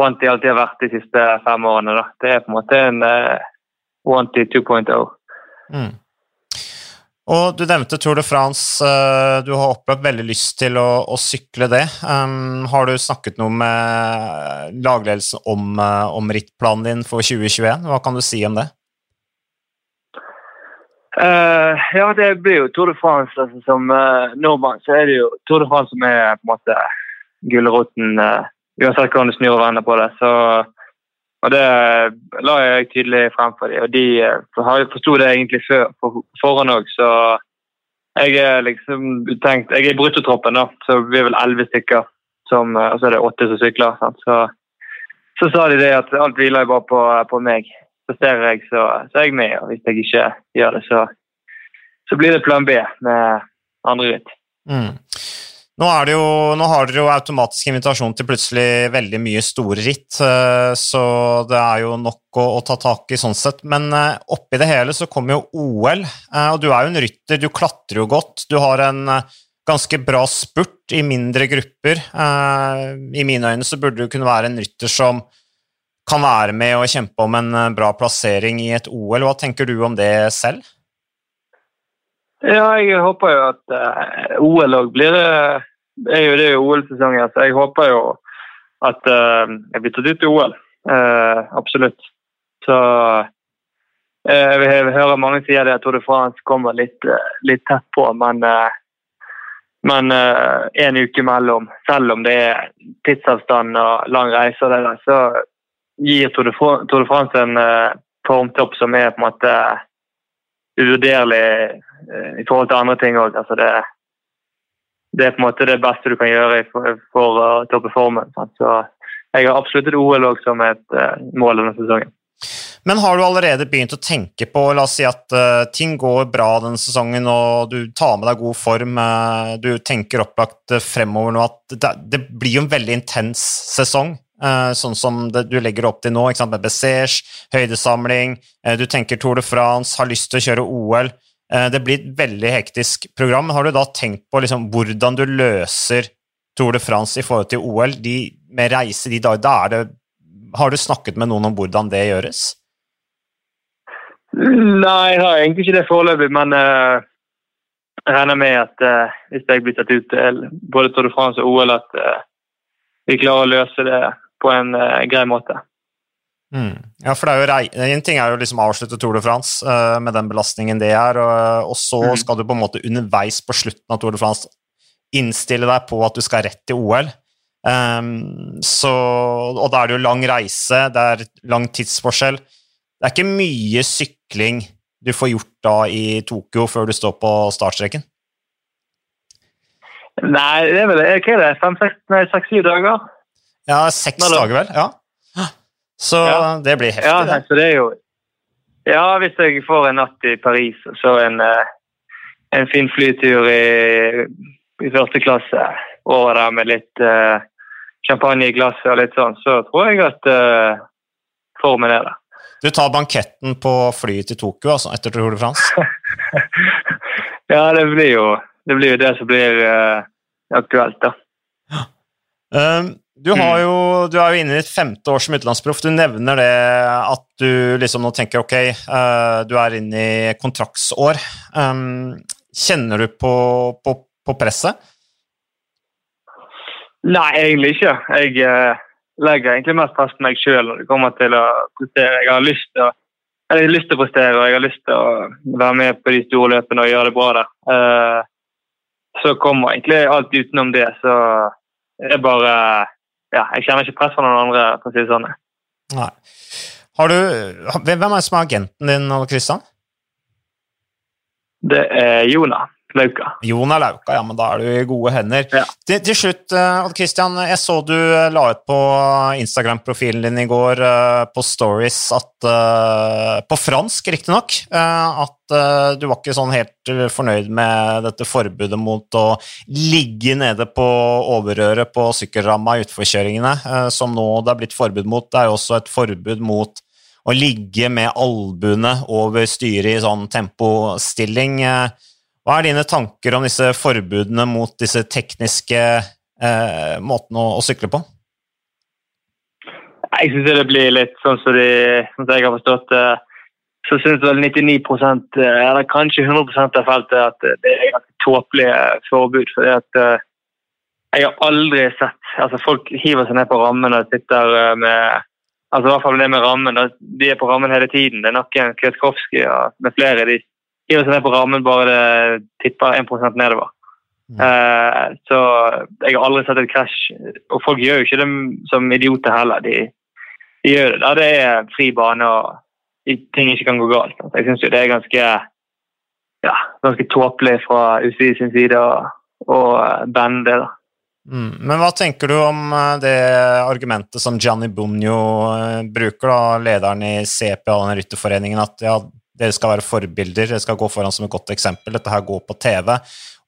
Wanty alltid har vært de siste fem årene. Da. Det er på en måte en Wanty 2.0. Mm. Og Du nevnte Tour de France. Uh, du har opplevd veldig lyst til å, å sykle det. Um, har du snakket noe med lagledelsen om, uh, om rittplanen din for 2021? Hva kan du si om det? Uh, ja, det blir jo Tour de France. Altså, som uh, nordmann så er det jo Tour de France som er på en måte gulroten uh, uansett hvordan du snur og vender på det. Så, og Det la jeg tydelig frem for dem. Og de uh, forsto det egentlig før, på òg, så jeg er liksom tenkt Jeg er i bruttotroppen, da, så vi er vel elleve stykker. Som, og så er det åtte som sykler. Så, så sa de det at alt hviler bare på, på meg. Presterer jeg, så, så er jeg med. Og hvis jeg ikke gjør det, så, så blir det plan B med andre ritt. Mm. Nå, jo, nå, har dere jo automatisk invitasjon til plutselig veldig mye store ritt, eh, så det er jo nok å, å ta tak i sånn sett. Men eh, oppi det hele så kommer jo OL, eh, og du er jo en rytter, du klatrer jo godt. Du har en ganske bra spurt i mindre grupper. I mine øyne så burde du kunne være en rytter som kan være med og kjempe om en bra plassering i et OL. Hva tenker du om det selv? Ja, jeg håper jo at OL òg blir det er jo det OL-sesongen, så jeg håper jo at uh, jeg blir tatt ut i OL. Uh, absolutt. Så uh, jeg hører mange sier det at tror det France kommer litt, litt tett på, men men en uke mellom, selv om det er tidsavstand og lang reise, det der, så gir Tour de France en formtopp som er på en måte uvurderlig i forhold til andre ting òg. Altså det, det er på en måte det beste du kan gjøre for, å toppe formen. Så jeg har absolutt et OL som et uh, mål denne sesongen. Men har du allerede begynt å tenke på La oss si at uh, ting går bra denne sesongen, og du tar med deg god form. Uh, du tenker opplagt fremover nå at det, det, blir jo en veldig intens sesong. sånn som det, du legger opp til nå, med Bessers, høydesamling. du tenker Tour de France, har lyst til å kjøre OL. Eh, det blir et veldig hektisk program. Har du da tenkt på liksom hvordan du løser Tour de France i forhold til OL? De, med reise de dager, da er det Har du snakket med noen om hvordan det gjøres? Nei, jeg har egentlig ikke det foreløpig, men uh, jeg regner med at uh, hvis jeg blir tatt ut til både Tour de France og OL, at uh, vi klarer å løse det på en grei måte. Mm. Ja, for det er jo En ting er jo liksom avslutte Tour de France uh, med den belastningen det er, og, og så mm. skal du på en måte underveis på slutten av Tour de France innstille deg på at du skal rett til OL. Um, ehm, så, og da er det jo lang reise, det er lang tidsforskjell. Det er ikke mye sykling du får gjort da i Tokyo før du står på startstreken? Nei, det er vel hva er det, fem-seks-syv dager? Ja, seks dager, vel. ja. Så ja. det blir heftig. Ja, nei, Så det jo Ja, hvis jeg får en natt i Paris og så en, eh, en fin flytur i, i første klasse over der med litt uh, champagne i glasset og litt sånn, så tror jeg at uh, formen er der. Du tar banketten på flyet til Tokyo altså, etter Tour de France? (laughs) ja, det blir jo det, blir jo det som blir uh, aktuelt, da. Um, du, mm. jo, du, er jo inne i ditt femte år som utenlandsproff. Du nevner det at du liksom nå tenker ok, uh, du er inne i kontraktsår. Um, kjenner du på, på, på, presset? Nei, egentlig ikke. Jeg uh, legger egentlig mest press på meg sjøl når det kommer til å prestere. Jeg har lyst til å lyst til å prestere og jeg har lyst til å være med på de store løpene og gjøre det bra der. Uh, så kommer egentlig alt utenom det, så er bare ja, jeg kjenner ikke press fra noen andre, for å si det sånn. Nei. Har du, hvem er det som er agenten din, Kristian? Det er Jona. Lauka. Jon er Lauka, ja, men da er du i gode hender. Ja. Til, til, slutt, eh, Odd Christian, jeg så du eh, la ut på Instagram-profilen din i går uh, på Stories at På fransk, riktignok. At du var ikke sånn helt fornøyd med dette forbudet mot å ligge nede på overrøret på sykkelramma i utforkjøringene, som nå det er blitt forbud mot. Det er jo også et forbud mot å ligge med albuene over styret i sånn tempostilling. Hva er dine tanker om disse forbudene mot disse tekniske eh, måtene å, å, sykle på? Jeg syns det blir litt sånn som, de, som jeg har forstått det. Så syns vel 99 eh, eller kanskje 100% av feltet at det er ganske tåpelige forbud. fordi at eh, jeg har aldri sett altså Folk hiver seg ned på rammen og sitter eh, med altså i hvert fall det med rammen, De er på rammen hele tiden. Det er noen Kwiatkowski og med flere. De hiver seg ned på rammen bare det tipper 1 nedover. Mm. Uh, så jeg har aldri sett et krasj. Og folk gjør jo ikke det som idioter heller. De, de gjør det der det er fri bane og ting ikke kan gå galt. Altså, jeg syns det er ganske ja, ganske tåpelig fra UCI sin side å, å banne det. da. Mm. Men hva tenker du om eh, det argumentet som Gianni Bunjo eh, bruker, da, lederen i CPA, den rytterforeningen, at ja, dere skal være forbilder, dere skal gå foran som et godt eksempel. Dette her går på TV.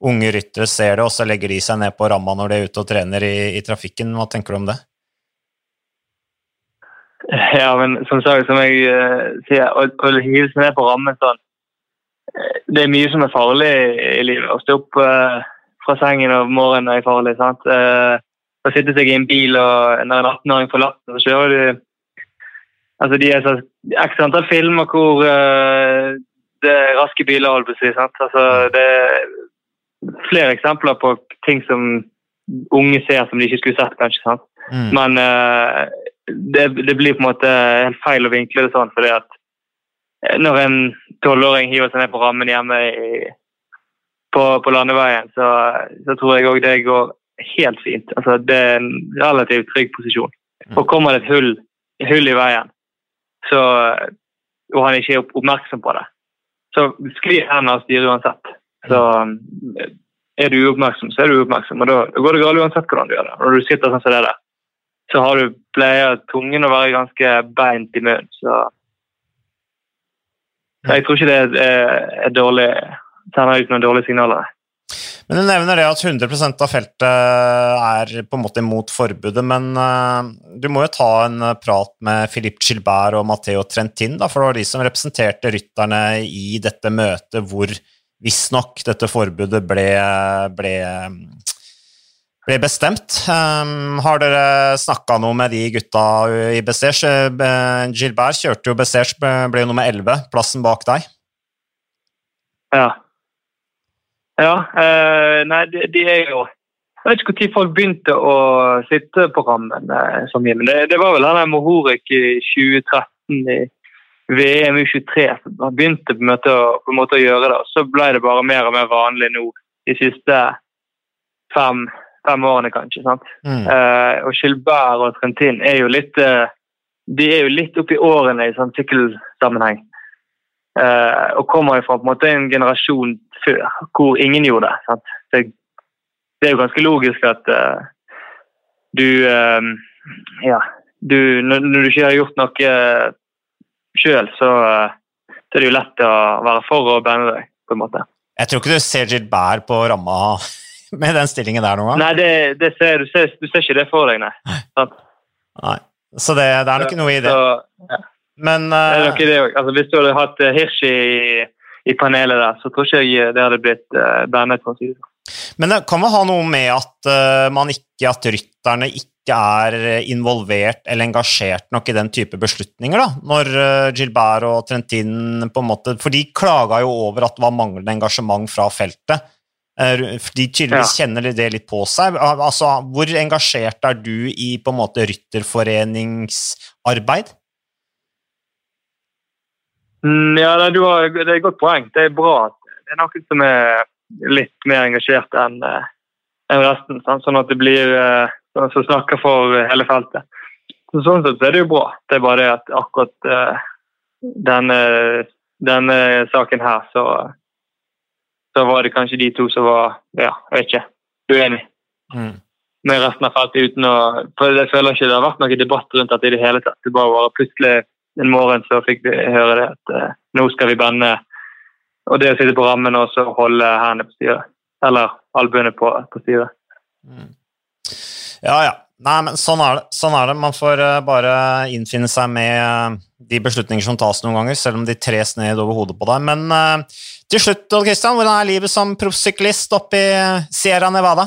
Unge ryttere ser det, og så legger de seg ned på ramma når de er ute og trener i, i trafikken. Hva tenker du om det? Ja, men som sagt, som jeg uh, sier, å, å hive seg ned på rammen sånn eh, Det er mye som er farlig i livet. Å stå opp uh, fra sengen om morgenen er farlig. sant? Uh, å sitte seg i en bil og når en 18-åring forlater, så kjører du Altså, De er så x antall filmer hvor det er raske biler, holdt på å si. sant? Altså, Det er flere eksempler på ting som unge ser som de ikke skulle sett, kanskje. sant? Mm. Men det, det, blir på en måte helt feil å vinkle det sånn. fordi at eh, når en tolvåring hiver seg ned på rammen hjemme i, på, på, landeveien, så, så tror jeg òg det går helt fint. Altså, det er en relativt trygg posisjon. Mm. Og kommer det et hull, hull i veien, så, og han ikke er oppmerksom på det, så sklir hendene av styret uansett. Så er du uoppmerksom, så er du uoppmerksom. Og da, går det galt uansett hvordan du gjør det. Når du sitter sånn som det der så har du pleier tungen å være ganske beint i munnen. Så, så jeg tror ikke det er, er dårlig, sender ut noen dårlige signaler. Men Du nevner det at 100% av feltet er på en måte imot forbudet, men uh, du må jo ta en prat med Philippe Gilbert og Matteo Trentin, da, for det var de som representerte rytterne i dette møtet hvor visstnok dette forbudet ble, ble ble bestemt. Um, har dere snakka noe med de gutta i Bessers? Uh, Gilbert kjørte jo Bessers, ble jo nummer 11, plassen bak deg. Ja. Ja. Uh, nei, de, de, er jo Jeg vet ikke når folk begynte å sitte på rammen uh, som men Det, det, var vel han Mohorek i 2013 i VM U23 som begynte på en, måte å, på en måte å gjøre det. og Så ble det bare mer og mer vanlig nå de siste fem fem årene, kanskje. sant? Mm. Uh, og Gilbert og Trentin er jo litt uh, de er jo litt oppi årene i sånn sykkelsammenheng. Uh, og kommer jo fra på en måte en generasjon før hvor ingen gjorde det. Det, det er jo ganske logisk at du Ja, du, når, når, du ikke har gjort noe uh, sjøl, så, så, er det jo lett å være for å bande deg, på en måte. Jeg tror ikke du ser Gilbert på ramma (laughs) med den stillingen der noen gang? Nei, det, det ser, du, ser, du, ser, ikke det for deg, nei. nei. Så det, det er nok noe i det. Så, ja. Men uh, det det. Altså, Hvis du hadde hatt uh, Hirsch i, i, panelet der, så tror ikke jeg det hadde blitt uh, bandet. for å si det sånn. Men det kan vel ha noe med at uh, man ikke, at rytterne ikke er involvert eller engasjert nok i den type beslutninger, da, når Gilbert og Trentin på en måte For de klaga jo over at det var manglende engasjement fra feltet. Eh, de tydeligvis ja. kjenner det litt på seg. Altså, hvor engasjert er du i på en måte rytterforeningsarbeid? Mm, ja, det, har, det er et godt poeng. Det er bra at det er noen som er litt mer engasjert enn uh, en resten. Sant? Sånn at det blir noen som snakker for hele feltet. Så sånn sett så er det jo bra. Det er bare det at akkurat uh, denne, denne saken her, så så var det kanskje de to som var ja, jeg vet ikke, uenige mm. med resten av feltet. uten å, for Jeg føler ikke det har vært noen debatt rundt dette i det hele tatt. Det bare var plutselig en morgen så fikk vi høre det at eh, nå skal vi bende. Og det å sitte på rammen og så holde hendene på styret. Eller albuene på, på styret. Mm. Ja, ja. Nei, men sånn er det. Sånn er det. Man får uh, bare innfinne seg med uh, de beslutninger som tas noen ganger, selv om de tres ned over hodet på deg. Men uh, til slutt, Odd Kristian, hvordan er livet som proffsyklist oppe i Sierra Nevada?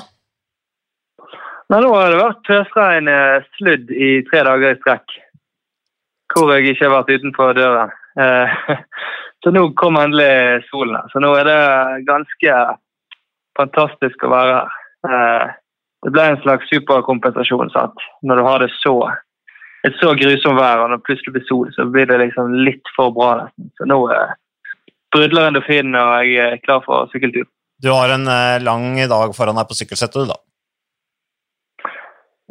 Nei, nå har det vært pøsregn sludd i tre dager i strekk. Hvor jeg ikke har vært utenfor døren. (laughs) Så nå kom endelig solen. Så nå er det ganske fantastisk å være her det ble en slags superkompensasjon. Sant? Når du har det så, et så grusomt vær, og når det plutselig blir sol, så blir det liksom litt for bra. nesten. Så nå eh, brudler endofinen, og jeg er klar for sykkeltur. Du har en eh, lang dag foran deg på sykkelsettet, da?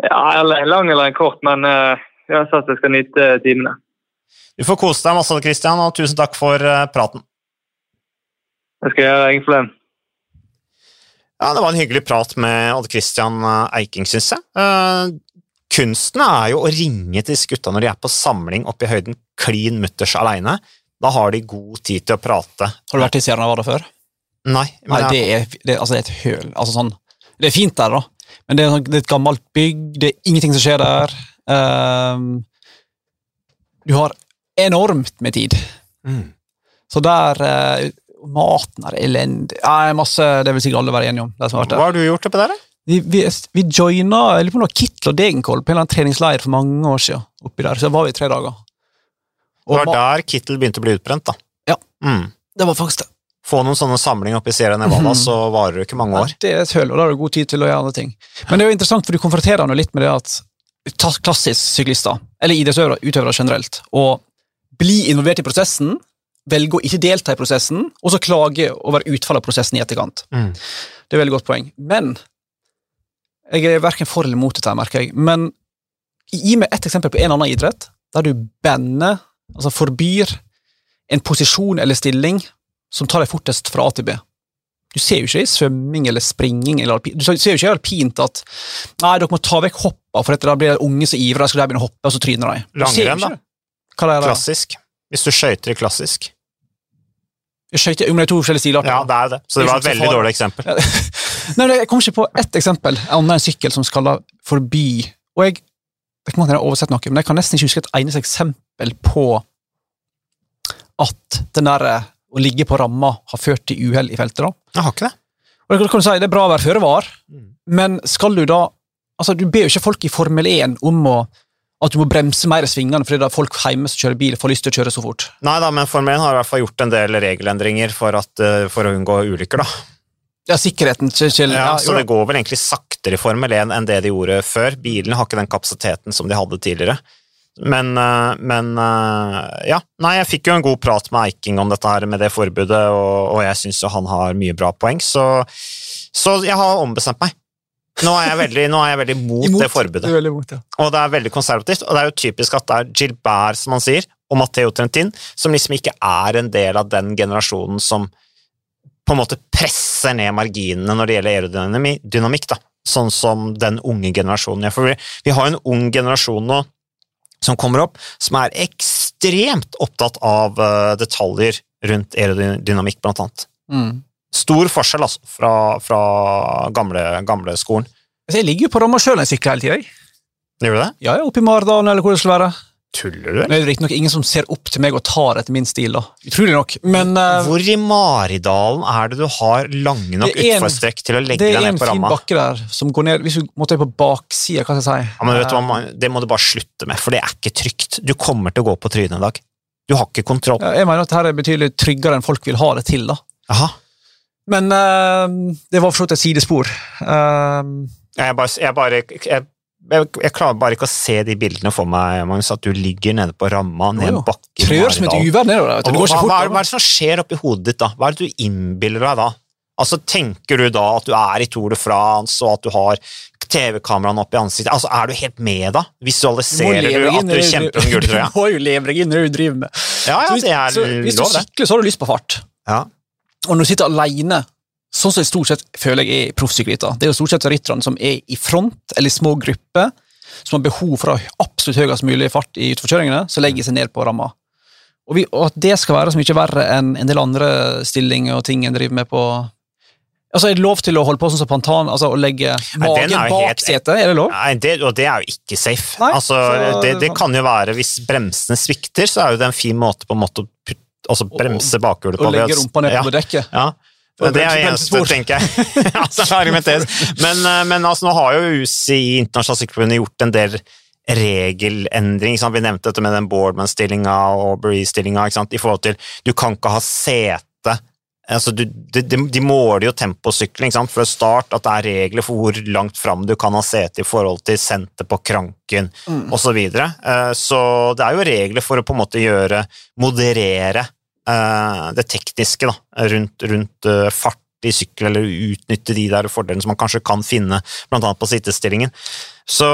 Ja, eller en lang eller en kort, men eh, jeg har sagt jeg skal nyte timene. Du får kose deg masse, Christian, og tusen takk for eh, praten. Det skal jeg gjøre. Ingen problem. Ja, Det var en hyggelig prat med Odd Christian eh, Eiking, syns jeg. Uh, kunsten er jo å ringe til disse gutta når de er på samling oppe i høyden, klin mutters aleine. Da har de god tid til å prate. Har du vært i Sierra før? Nei. Nei, det er, det, altså, det er et høl. Altså, sånn, det er fint der, da, men det er, sånn- det er et gammelt bygg, det er ingenting som skjer der. Ehm, du har enormt med tid. Mm. Så der eh, Maten er elendig. Nei, masse, Det vil sikkert alle være enige om. har vært Hva har du gjort oppi der. Vi, vi, vi joina jeg lurer på om Kittel og Degenkolb på en eller annen treningsleir for mange år siden. oppi der, Så var vi i tre dager. Det var der Kittel begynte å bli utbrent, da. Ja. Mm. det var faktisk det. Få noen sånne samlinger oppe i Sierra Nevada, Mhm. så varer det ikke mange år. Ja, det er et høl, og da har du god tid til å gjøre andre ting. Men det er jo interessant, for du konfronterer han jo litt med det at klassisk syklister, eller idrettsutøvere utøvere generelt, og bli involvert i prosessen, velge å ikke delta i prosessen, og så klage over utfallet av prosessen i etterkant. Mm. Det er et veldig godt poeng. Men jeg er verken for eller mot dette, merker jeg. Men gi meg ett eksempel på en annen idrett der du banner, altså forbyr, en posisjon eller stilling som tar deg fortest fra A til B. Du ser jo ikke i svømming eller springing eller alpin. Du ser jo ikke i alpint at nei, dere må ta vekk hoppa, for da blir det unge som ivrer, skal de begynne å hoppe, og så tryner de. Langrenn, da. Hva er det? Klassisk. Hvis du skøyter i klassisk. Skøyter? skøyter jo er to forskjellige stilarter. Ja, det er det. Så det Det er var et veldig dårlig eksempel. (laughs) Nei, nei, Jeg kom ikke på ett eksempel annet enn sykkel som skal forby. Og jeg det kan ikke jeg har oversett noe, men jeg kan nesten ikke huske et eneste eksempel på at den der eh, å ligge på ramma har ført til uhell i feltet. da. Jeg har ikke det. Og det kan du si, Det er bra å være føre var, Mm. men skal du da altså Du ber jo ikke folk i Formel 1 om å, at du må bremse mer i svingene fordi da folk hjemme som kjører bil, får lyst til å kjøre så fort. Nei da, men Formel 1 har i hvert fall gjort en del regelendringer for, at, eh, for å unngå ulykker, da. Ja, sikkerheten til Ja, ja, så det går vel egentlig saktere i Formel 1 enn det de gjorde før. Bilene har ikke den kapasiteten som de hadde tidligere. Men, eh, men eh, ja. Nei, jeg fikk jo en god prat med Eiking om dette her med det forbudet, og, og jeg syns jo han har mye bra poeng, så, så jeg har ombestemt meg. Nå er jeg veldig, nå er jeg veldig mot, Imot. det forbudet. det imot, ja. Og det er veldig konservativt, og det er jo typisk at det er Gilbert, som han sier, og Matteo Trentin, som liksom ikke er en del av den generasjonen som på en måte presser ned marginene når det gjelder aerodynamikk, da. Sånn som den unge generasjonen gjør. For vi, vi har en ung generasjon nå som kommer opp, som er ekstremt opptatt av eh, detaljer rundt aerodynamikk, blant annet. Mm. Stor forskjell, altså, fra, fra gamle, gamle skolen. Altså, Jeg ligger jo på ramma sjøl en sykkel hele tida. Gjør du det? Ja, oppe i Mardalen eller hvor det skulle være. Tuller du? Det er det riktignok ingen som ser opp til meg og tar etter min stil, da. Utrolig nok. Men uh, Hvor i Maridalen er det du har lange nok Det er utforstrekk til å legge det deg er ned en på fin ramma? bakke der som går ned Hvis du måtte på baksida, hva skal jeg si Ja, men vet du hva, Det må du bare slutte med, for det er ikke trygt. Du kommer til å gå på trynet en dag. Du har ikke kontroll. Ja, Jeg mener at dette er betydelig tryggere enn folk vil ha det til, da. Jaha. Men uh, det var for så vidt et sidespor. Uh, Jeg, bare, jeg, bare, jeg, jeg, jeg klarer bare ikke å se de bildene for meg, Magnus, at du ligger nede på ramma, ned en bakke Trør som et uvær nedover der. Det går hva, hva, fort. hva er det som skjer oppi hodet ditt da? Hva er det du innbiller deg da? Altså, Tenker du da at du er i Tour de France, og at du har TV-kameraene opp i ansiktet? Altså, Er du helt med da? Visualiserer du at du kjemper om gulltrøya? (laughs) Du må jo leve deg inn det du driver med. Ja, ja, Så hvis, det er så, hvis du lov, det. sykler, så har du lyst på fart. Ja. Og når du sitter alene, sånn som jeg stort sett føler jeg er i proffsyklister, det er jo stort sett rytterne som er i front eller i små grupper, som har behov for å ha absolutt høyest mulig fart i utforkjøringene, så legger de seg ned på ramma. Og, vi, og at det skal være så mye verre enn en del andre stillinger og ting en driver med på Altså, Er det lov til å holde på sånn som Pantan, altså å legge magen bak helt- setet? Er det lov? Nei, det, og det er jo ikke safe. Nei, altså, så- det, det kan jo være, Hvis bremsene svikter, så er jo det en fin måte på en måte å putte, altså bremse bakhjulet på. Å legge rumpa ned ja, på dekket? Ja. Og Det er eneste, tenker jeg. (laughs) altså. Men, eh, men altså, nå har jo UCI, Internasjonalt Sykkelforbund, gjort en del regelendring. Vi nevnte dette med den Boardman-stillinga og Bree-stillinga. I forhold til Du kan ikke ha sete altså, du, de, de, de måler jo temposykling før start, at det er regler for hvor langt fram du kan ha sete i forhold til senter på kranken Mm. osv. Så, videre. Eh, så det er jo regler for å på en måte gjøre moderere det tekniske da, rundt, rundt eh, fart i sykkel, eller utnytte de der fordelene som man kanskje kan finne, annet på sittestillingen. Så,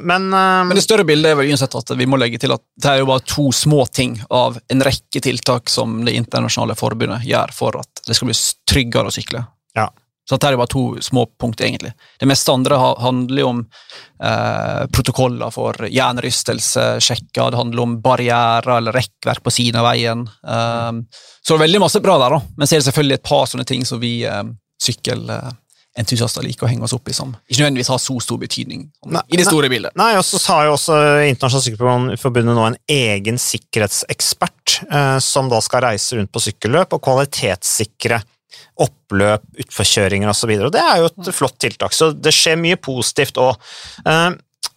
men, eh, Men det større bildet er vel uansett at vi må legge til at det er jo bare to små ting av en rekke tiltak som det internasjonale forbundet gjør for at Det skal bli tryggere å sykle. Ja. Så dette er bare to små punkt, egentlig. Det meste andre handler jo om eh, protokoller for jernrystelsesjekker, det handler om barrierer eller rekkverk på siden av veien. Um, så det er veldig masse bra der, da. Men så er det selvfølgelig et par sånne ting som vi eh, sykkelentusiaster liker å henge oss opp i, som ikke nødvendigvis har så stor betydning Nei, i det store bildet. Nei, og så har jo også Internasjonalt Sykkelforbundet nå en egen sikkerhetsekspert eh, som da skal reise rundt på sykkelløp og kvalitetssikre oppløp, utforkjøringer osv. Det er jo et flott tiltak, så det skjer mye positivt òg.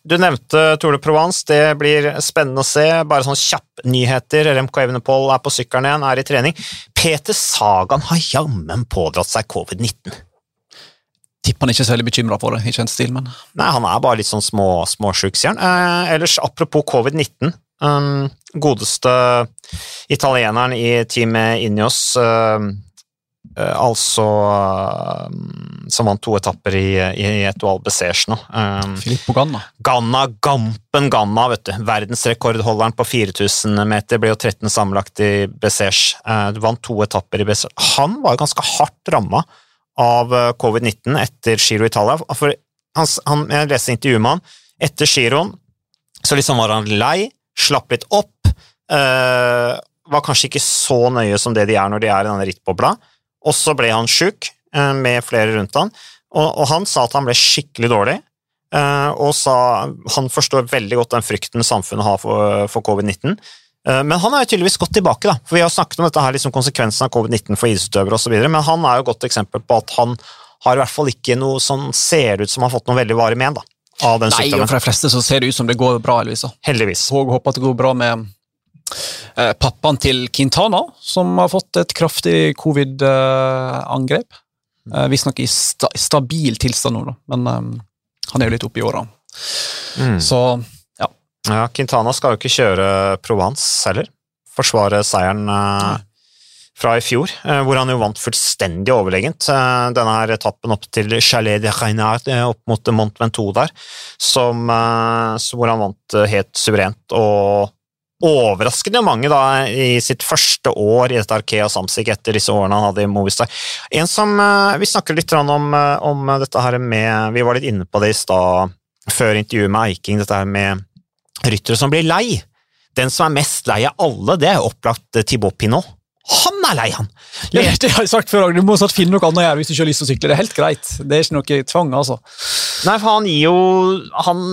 Du nevnte Tour de Provence, det blir spennende å se. Bare sånne kjappnyheter. Remco Evenepool er på sykkelen igjen, er i trening. Peter Sagan har jammen pådratt seg covid-19. Tipper han ikke er så veldig bekymra for det i kjent stil, men Nei, han er bare litt sånn små, småsjuk, sier han. Eh, ellers, apropos covid-19. Um, godeste italieneren i teamet inni eh, eh, altså eh, Som vant to etapper i, i Etoile Bessège nå. Um, Filippo Ganna Ganna, Gampen Ganna, vet du. Verdensrekordholderen på 4000 meter, ble jo 13 sammenlagt i Bessège. Uh, vant to etapper i Bessège. Han var jo ganske hardt ramma av eh, covid-19 etter Giro Italia. For han, han, jeg leste intervjuet med han. Etter giroen så liksom var han lei, slapp litt opp. eh, var kanskje ikke så nøye som det de er når de er i denne rittbobla. Og så ble han sjuk, eh, med flere rundt han. Og, og han sa at han ble skikkelig dårlig. eh, og sa han forstår veldig godt den frykten samfunnet har for, for covid-19. Eh, Men han er jo tydeligvis gått tilbake, da. for vi har snakket om dette her, liksom konsekvensen av covid-19 for idrettsutøvere osv., men han er jo et godt eksempel på at han har i hvert fall ikke noe som ser ut som han har fått noe veldig varig men da, av den Nei, og sykdommen. for de fleste så ser det ut som det går bra, heldigvis. Heldigvis. Og håper at det går bra med pappaen til Quintana, som har fått et kraftig covid-angrep. Eh, Visstnok i sta stabil tilstand nå, da. men eh, han er jo litt oppe i åra. Mm. Så ja. Ja, Quintana skal jo ikke kjøre Provence heller. Forsvare seieren eh, fra i fjor, eh, hvor han jo vant fullstendig overlegent. Eh, denne her etappen opp til Chalet de Reynard, eh, opp mot Mont Ventoux der, som, eh, hvor han vant eh, helt suverent og overraskende mange da i sitt første år i dette Arkea Samsic etter disse årene han hadde i Movistar. En som eh, Vi snakker litt om, eh, om dette her med Vi var litt inne på det i stad før intervjuet med Eiking, dette her med ryttere som blir lei. Den som er mest lei av alle, det er opplagt eh, Thibaut Pinot. Han er lei, han! Ja, (laughs) det har jeg sagt før, du må snart finne noe annet å gjøre hvis du ikke har lyst til å sykle. Det er helt greit. Det er ikke noe tvang, altså. Nei, for han gir jo Han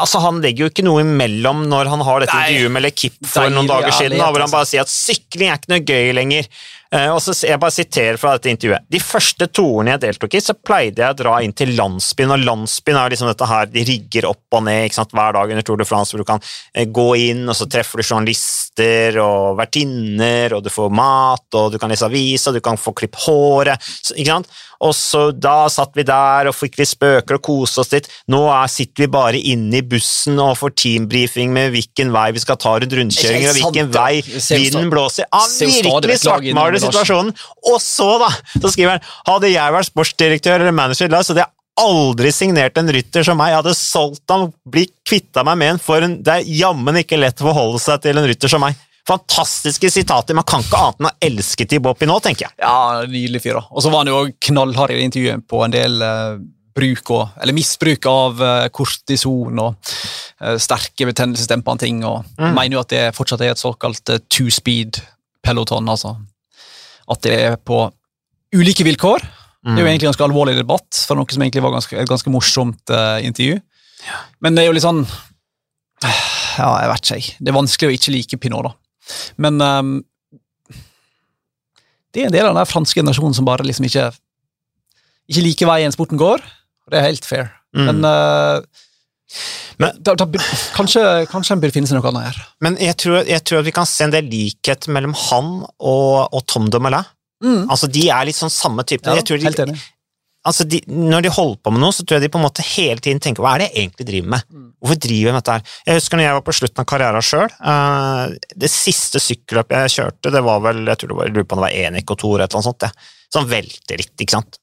Altså, Han legger jo ikke noe imellom når han har dette Nei. intervjuet med Lekip for Deilig noen dager siden, da, hvor han bare sier at sykling er ikke noe gøy lenger. Eh, og så Jeg bare siterer fra dette intervjuet. De første toerne jeg deltok i, så pleide jeg å dra inn til landsbyen, og landsbyen er liksom dette her, de rigger opp og ned ikke sant, hver dag under Tour de France, hvor du kan eh, gå inn, og så treffer du journalister og vertinner, og du får mat, og du kan lese avis, og du kan få klipp håret. Ikke sant? Og så Da satt vi der og fikk litt spøker og koste oss litt. Nå er, sitter vi bare inne i bussen og får teambrifing med hvilken vei vi skal ta rundt rundkjøringer, og hvilken vei vinden blåser. Han stadig virkelig svartmaler situasjonen. Og så, da, så skriver han hadde jeg vært sportsdirektør eller manager så hadde jeg aldri signert en rytter som meg. Jeg hadde solgt ham, blitt kvitta meg med en, for en, det er jammen ikke lett å forholde seg til en rytter som meg. Fantastiske sitater. Man kan ikke annet enn å elske Thibaut nå, tenker jeg. Ja, Nydelig fyr. da. Og så var han jo knallhard i intervjuet på en del eh, bruk og, eller misbruk av eh, kortison og eh, sterke betennelsesdempende ting. og Mm. Mener jo at det fortsatt er et såkalt eh, two-speed peloton. altså At det er på ulike vilkår. Det er jo egentlig ganske alvorlig debatt, for noe som egentlig var ganske, et ganske morsomt uh, intervju. Men det er jo litt sånn Ja, jeg vet ikke. Det er vanskelig å ikke like Pinot, da. Men um, det er en del av den franske generasjonen som bare liksom ikke ikke liker veien sporten går. og Det er helt fair. Mm. Men, uh, Men- da, da, kanskje, kanskje en burde finne seg noe annet her. Men jeg tror, jeg tror at vi kan se en del likhet mellom han og, og Tom Dumoulin. Altså, De er litt sånn samme type. Ja, jeg tror de, helt enig. altså de, når de holder på med noe, så tror jeg de på en måte hele tiden tenker hva er det jeg egentlig driver med? Hvorfor driver jeg med dette her? Jeg husker når jeg var på slutten av karrieren sjøl. det siste sykkelløpet jeg kjørte, det var vel jeg tror det var, jeg lurer på om det var Enik og Tor, eller annet sånt. Det. Sånn velteritt, ikke sant.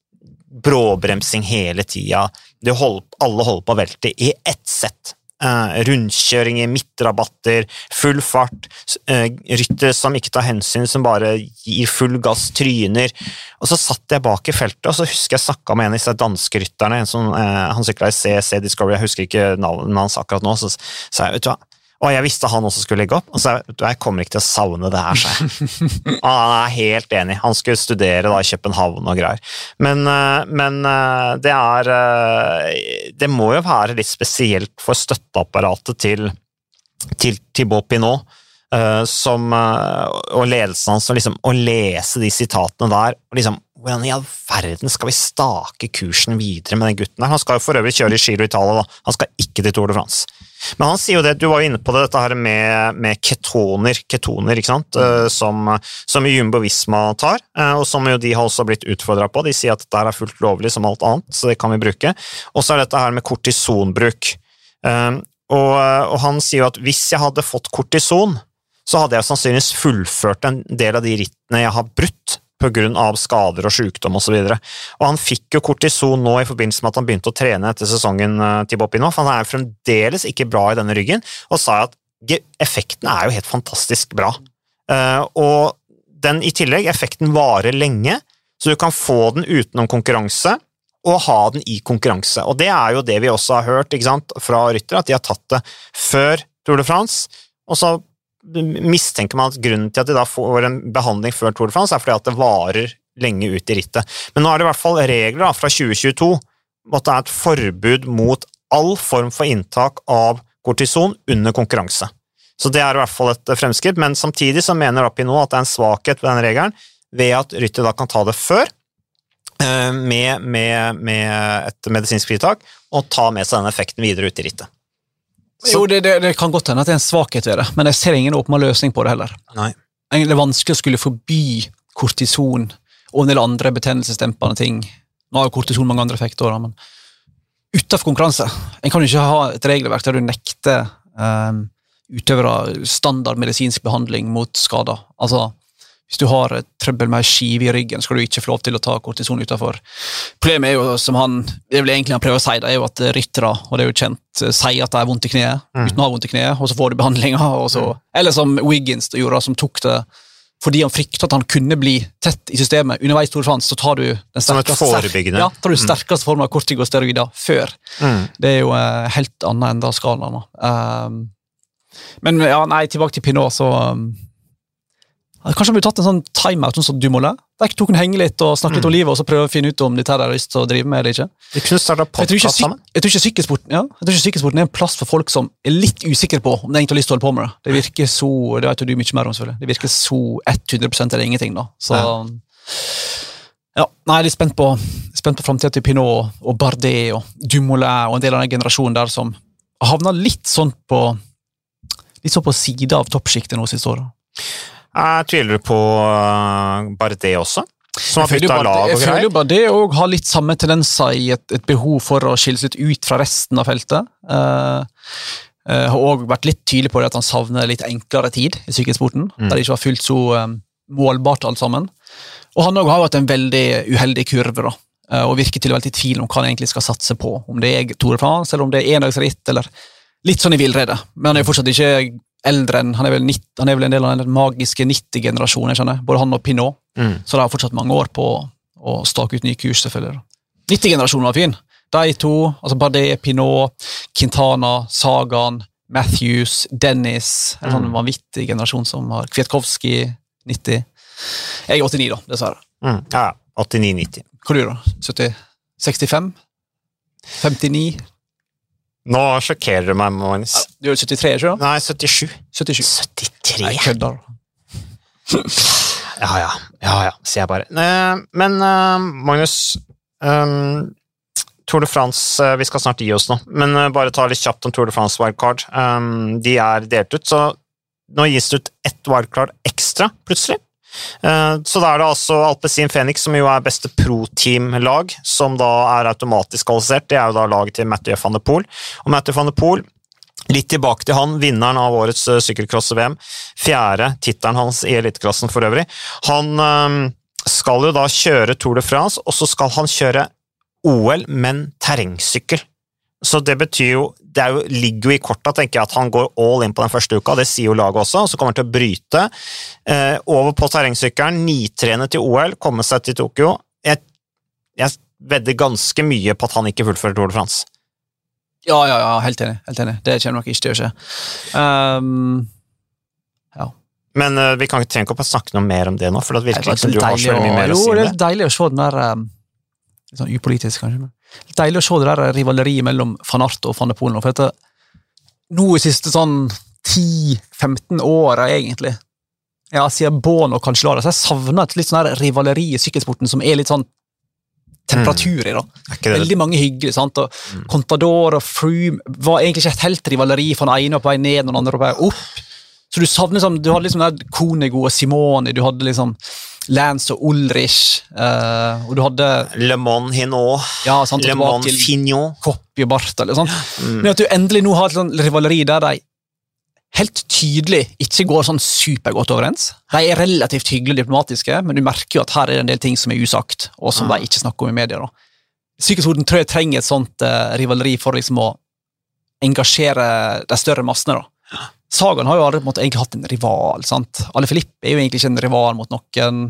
Bråbremsing hele tida. Det Alle holder på å velte i ett sett. Eh, rundkjøringer, midtrabatter, full fart, eh, ryttere som ikke tar hensyn, som bare gir full gass, tryner. Og så satt jeg bak i feltet, og så husker jeg snakka med en av disse danske rytterne. en som, eh, Han sykla i CC Discovery, jeg husker ikke navnet hans akkurat nå. Så sa jeg vet du hva, og jeg visste han også skulle legge opp. Og så jeg, kommer ikke til å savne det her, sa jeg. (laughs) han er helt enig. Han skulle studere da i København og greier. Men, eh, men, eh, det er eh, Det må jo være litt spesielt for støtteapparatet til, til Thibaut Pinot. Som, og ledelsen hans, liksom, å lese de sitatene der og liksom, Hvordan i all verden skal vi stake kursen videre med den gutten der? Han skal jo for øvrig kjøre i Giro Italia, da. Han skal ikke til Tour de France. Men han sier jo det, du var jo inne på det, dette her med, med ketoner, ketoner ikke sant? Mm. Som, som Jumbo Visma tar, eh, og som jo de har også blitt utfordra på. De sier at dette er fullt lovlig som alt annet, så det kan vi bruke. Og så er dette her med kortisonbruk. Eh, og, og han sier jo at hvis jeg hadde fått kortison, så hadde jeg sannsynligvis fullført en del av de rittene jeg har brutt pga. skader og sykdom osv. Han fikk jo kortison nå i forbindelse med at han begynte å trene etter sesongen eh, til Boppino, for han er fremdeles ikke bra i denne ryggen, og sa at effekten er jo helt fantastisk bra. Eh, og den i tillegg, effekten varer lenge, så du kan få den utenom konkurranse og ha den i konkurranse. Og det er jo det vi også har hørt sant, fra ryttere, at de har tatt det før Tour de France, og så mistenker man at grunnen til at de da får en behandling før Tour de France, er fordi at det varer lenge ut i rittet. Men nå er det i hvert fall regler da, fra 2022 om at det er et forbud mot all form for inntak av kortison under konkurranse. Så det er i hvert fall et fremskritt, men samtidig så mener Pinot at det er en svakhet ved den regelen ved at rytter da kan ta det før eh, med, med, med et medisinsk fritak og ta med seg den effekten videre ut i rittet. Jo, det, det, det, kan godt hende at det er en svakhet ved det, men jeg ser ingen åpenbar løsning på det heller. Nei. Det er vanskelig å skulle forby kortison og en del andre betennelsesdempende ting. Nå har jo kortison mange andre effekter, men utenfor konkurranse En kan jo ikke ha et regelverk der du nekter um, utøvere standard medisinsk behandling mot skader. Altså, hvis du har trøbbel med ei skive i ryggen, skal du ikke få lov til å ta kortison utenfor. Problemet er jo, som han det er vel egentlig han prøver å si, det er jo at ryttere og det er jo kjent, eh, sier at de har vondt i kneet mm. uten å ha vondt i kneet, og så får du behandlinga. Mm. Eller som Wiggins gjorde, som tok det fordi han fryktet at han kunne bli tett i systemet underveis Tour frans, så tar du den sterkeste, ja, tar du mm. sterkeste mm. formen av kortigosteroider før. Det er jo uh, helt annet enn da skalaen. Um, men ja, nei, tilbake til Pinot, så um, Kanskje han burde tatt en sånn timeout, sånn som Dumoulin? Der tok han henge litt og snakke litt mm. om livet, og så prøve å finne ut om dette her har lyst til å drive med eller ikke. Vi kunne starta podkast sammen. Jeg tror ikke sykkelsporten ja, jeg tror ikke sykkelsporten er en plass for folk som er litt usikre på om de egentlig har lyst til å holde på med det. Det virker så det vet du mye mer om selvfølgelig, det virker så 100 eller ingenting. da. Så, ja. Nei, jeg er litt spent på, spent på framtida til Pinot og Bardet og Dumoulin og en del av den generasjonen der som havna litt sånn på litt sånn på sida av toppsjiktet nå siste året. Jeg tviler på Bardet også? Som har bytta lag og greier? Jeg føler bare det òg har litt samme tendenser i et, et, behov for å skille seg ut fra resten av feltet. Uh, uh, har òg vært litt tydelig på det at han savner litt enklere tid i sykkelsporten. Mm. Der det ikke var fullt så um, målbart alt sammen. Og han har hatt en veldig uheldig kurve, da, uh, og virker til å være litt i tvil om hva han egentlig skal satse på. Om det er Tour de France, eller om det er endagsritt, eller litt sånn i villrede. Men han er jo fortsatt ikke eldre enn Han er vel, 90, han er vel en del av den magiske 90-generasjonen, skjønner både han og Pinot. Mm. Så de har fortsatt mange år på å stake ut nye kurs, selvfølgelig. 90-generasjonen var fin. De to, altså Bardet, Pinot, Quintana, Sagan, Matthews, Dennis En sånn mm. vanvittig generasjon som har Kwiatkowski, 90. Jeg er 89, da, dessverre. Mm. Ja, 89-90. Hva er du, da? 70, 65? 59? Nå sjokkerer du meg, Magnus. Du er 73, ikke sant? Nei, 77. 77. 73? Jeg kødder. ja, ja. Ja, ja, sier jeg bare. Men uh, Magnus um, Tour de France Vi skal snart gi oss nå, men bare ta litt kjapt om Tour de France wildcard. Um, de er delt ut, så nå gis det ut ett wildcard ekstra, plutselig. Eh, så da er det altså Alpezin Phoenix, som jo er beste pro-team-lag, som da er automatisk kvalifisert. Det er jo da laget til Mathieu van de Poel. Og Mathieu van de Poel Litt tilbake til han, vinneren av årets uh, sykkelcross-VM. Fjerde tittelen hans i eliteklassen for øvrig. Han um, skal jo da kjøre Tour de France, og så skal han kjøre OL, men terrengsykkel. Så det betyr jo Det jo, ligger jo i korta, tenker jeg, at han går all in på den første uka. Det sier jo laget også. og Så kommer han til å bryte. Eh, over på terrengsykkelen, nitrene til OL, komme seg til Tokyo. Jeg, jeg vedder ganske mye på at han ikke fullfører Tour de France. Ja, ja, ja, helt enig. helt enig. Det kommer nok ikke til å skje. Um, ja. Men uh, vi kan ikke trenger ikke å snakke noe mer om det nå, for det virker ikke som du har så mye mer å jo, si det er deilig å se den der um, sånn upolitisk, kanskje. Men litt deilig å se det der rivaleriet mellom van Art og van de Polen. For dette, nå i siste sånn 10-15 åra, egentlig, ja, siden Bån og Cancellara, så jeg savna et litt sånn rivaleri i sykkelsporten som er litt sånn temperatur i. da. Er Veldig mange hyggelige. sant? Og Contador og Froome var egentlig ikke et helt rivaleri, for den ene var på vei ned, og den andre på vei opp. Så du savner liksom, du hadde liksom der Konego og Simoni, du hadde liksom Lance og Ulrich, Uh, og du hadde Le Mon Hinot, ja, sant, og Le til Fignon. Koppi og eller sånt. Mm. Men at du endelig nå har et sånn rivaleri der de helt tydelig ikke går sånn supergodt overens. De er relativt hyggelige diplomatiske, men du merker jo at her er det en del ting som er usagt, og som Ja. de ikke snakker om i media. da. Sykehusorden tror jeg trenger et sånt uh, rivaleri for liksom å engasjere de større massene. da. Sagaen har jo aldri måte, egentlig hatt en rival. sant? Alle Filippe er jo egentlig ikke en rival mot noen.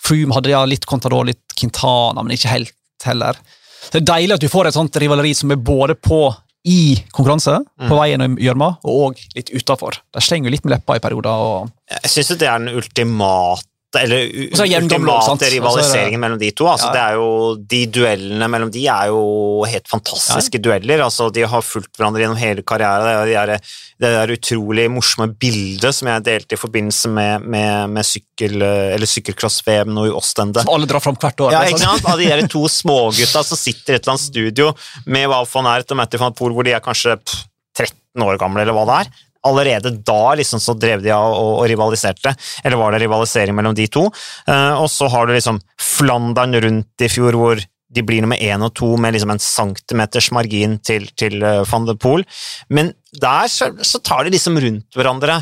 Froome hadde ja litt Contador, litt Quintana, men ikke helt heller. Så Det er deilig at du får et sånt rivaleri som er både på i konkurranse, på veien i gjørma, og litt utafor. De slenger jo litt med leppa i perioder. og Jeg syns det er den ultimate eller er ultimate er rivaliseringen mellom de to. Altså, Ja. det er jo, de duellene mellom de er jo helt fantastiske dueller. Altså, de har fulgt hverandre gjennom hele karrieren. Det, er de det der utrolig morsomme bildet som jeg delte i forbindelse med, med, med sykkel, sykkelcross-VM nå i Ostende. Som alle drar fram hvert år. Ja, ikke sant? Av de der to smågutta som sitter i et eller annet studio med Wout van Aert og Matty van Poel, hvor de er kanskje pff, 13 år gamle, eller hva det er. Allerede da liksom så drev de av og, og rivaliserte, eller var det rivalisering mellom de to? Uh, og så har du liksom Flandern rundt i fjor, hvor de blir nummer én og to med liksom en centimeters margin til, til uh, van de Poel. Men der så, så tar de liksom rundt hverandre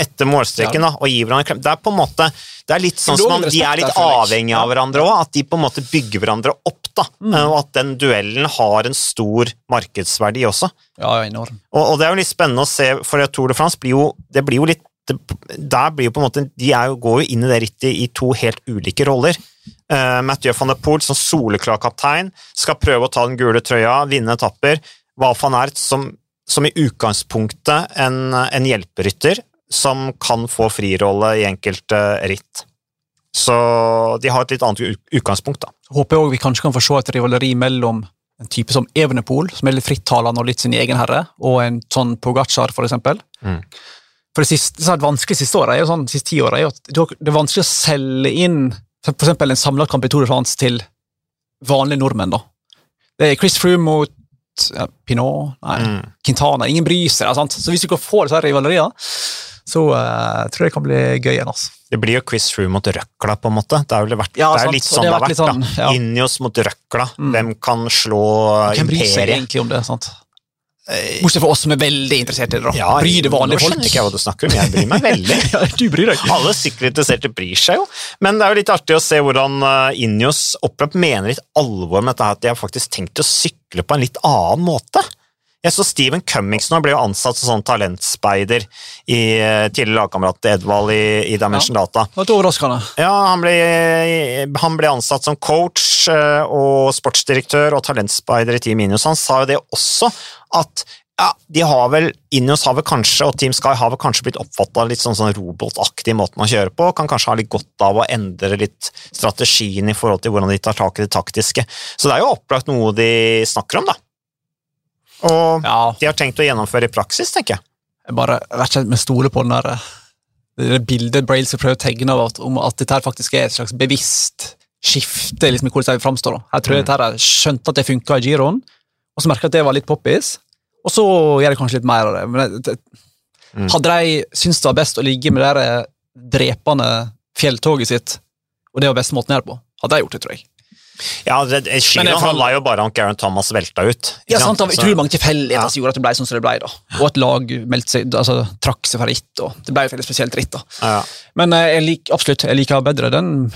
etter målstreken da, og gir hverandre klem. Det er på en måte, det er litt sånn som om de er litt jeg. avhengige av hverandre òg, at de på en måte bygger hverandre opp. da, Mm. Og at den duellen har en stor markedsverdi også. Ja, ja, enorm. Og, og det er jo litt spennende å se, for Tour de France blir jo, det blir jo litt det, der blir jo på en måte, De jo, går jo inn i det rittet i to helt ulike roller. Uh, Mathieu van der Poel som soleklar kaptein skal prøve å ta den gule trøya, vinne etapper. Wout van Ert som, som i utgangspunktet en, en hjelperytter som kan få frirolle i enkelte ritt. Så de har et litt annet utgangspunkt, da. Håper jeg også vi kanskje kan få se et rivaleri mellom en type som Evenepool, som er litt frittalende og litt sin egen herre, og en sånn Pogacar, for eksempel. Mm. For det, siste, det vanskelig siste året, er jo sånn, siste ti året, er jo at det er vanskelig å selge inn for eksempel en samlet kamp i Tour de France til vanlige nordmenn. da. Det er Chris Froome mot ja, Pinot, nei, Mm. Quintana. Ingen bryr seg. sant? Så hvis du kan få disse rivaleriene, så uh, tror jeg det kan bli gøy igjen. altså. Det blir jo quiz through mot Røkla, på en måte. Det er jo vært, Ja, det er litt sånn det har vært vært. sånn, ja. Ineos mot Røkla. Mm. Hvem kan slå Hvem bryr seg egentlig om det? sant? Bortsett fra oss som er veldig interessert i det. da. Ja, Bryr det vanlige Nå skjønner ikke jeg hva du snakker om, jeg bryr meg veldig. (laughs) ja, du bryr deg. Alle sykkelinteresserte bryr seg jo, men det er jo litt artig å se hvordan Injos Ineos opprøp mener litt alvor med dette at de har faktisk tenkt å sykle på en litt annen måte. Jeg så Steven Cummings nå ble jo ansatt som sånn talentspeider i eh, tidligere lagkamerat til Edvald i, i Dimension Data. Det var overraskende. Ja, han ble, han ble ansatt som coach eh, og sportsdirektør og talentspeider i Team Inios. Han sa jo det også, at ja, de har vel, Ineos har vel kanskje, og Team Sky har vel kanskje blitt oppfatta litt sånn, sånn robotaktig i måten å kjøre på, kan kanskje ha litt godt av å endre litt strategien i forhold til hvordan de tar tak i det taktiske. Så det er jo opplagt noe de snakker om, da. Og Ja, de har tenkt å gjennomføre i praksis, tenker jeg. jeg bare rett og slett med stole på den der eh, det der bildet Brails prøver å tegne av at, om at dette faktisk er et slags bevisst skifte liksom, i hvordan de framstår. Jeg tror Mm. dette her skjønte at det funka i giroen, og så merka at det var litt poppis, og så gjør jeg kanskje litt mer av det. Men det, det, Mm. Hadde de syntes det var best å ligge med det der eh, drepende fjelltoget sitt, og det var beste måten å gjøre det på, hadde jeg gjort det, tror jeg. Ja, får- handla jo bare om Garen Thomas velta ut. Ja, sant? Det var utrolig mange tilfeldigheter Ja. som gjorde at det ble sånn som det ble. da. Og at lag meldte seg, altså, trakk seg fra ritt. og Det ble jo veldig spesielt ritt. da. Ja. Men eh, jeg lik, absolutt, jeg liker bedre den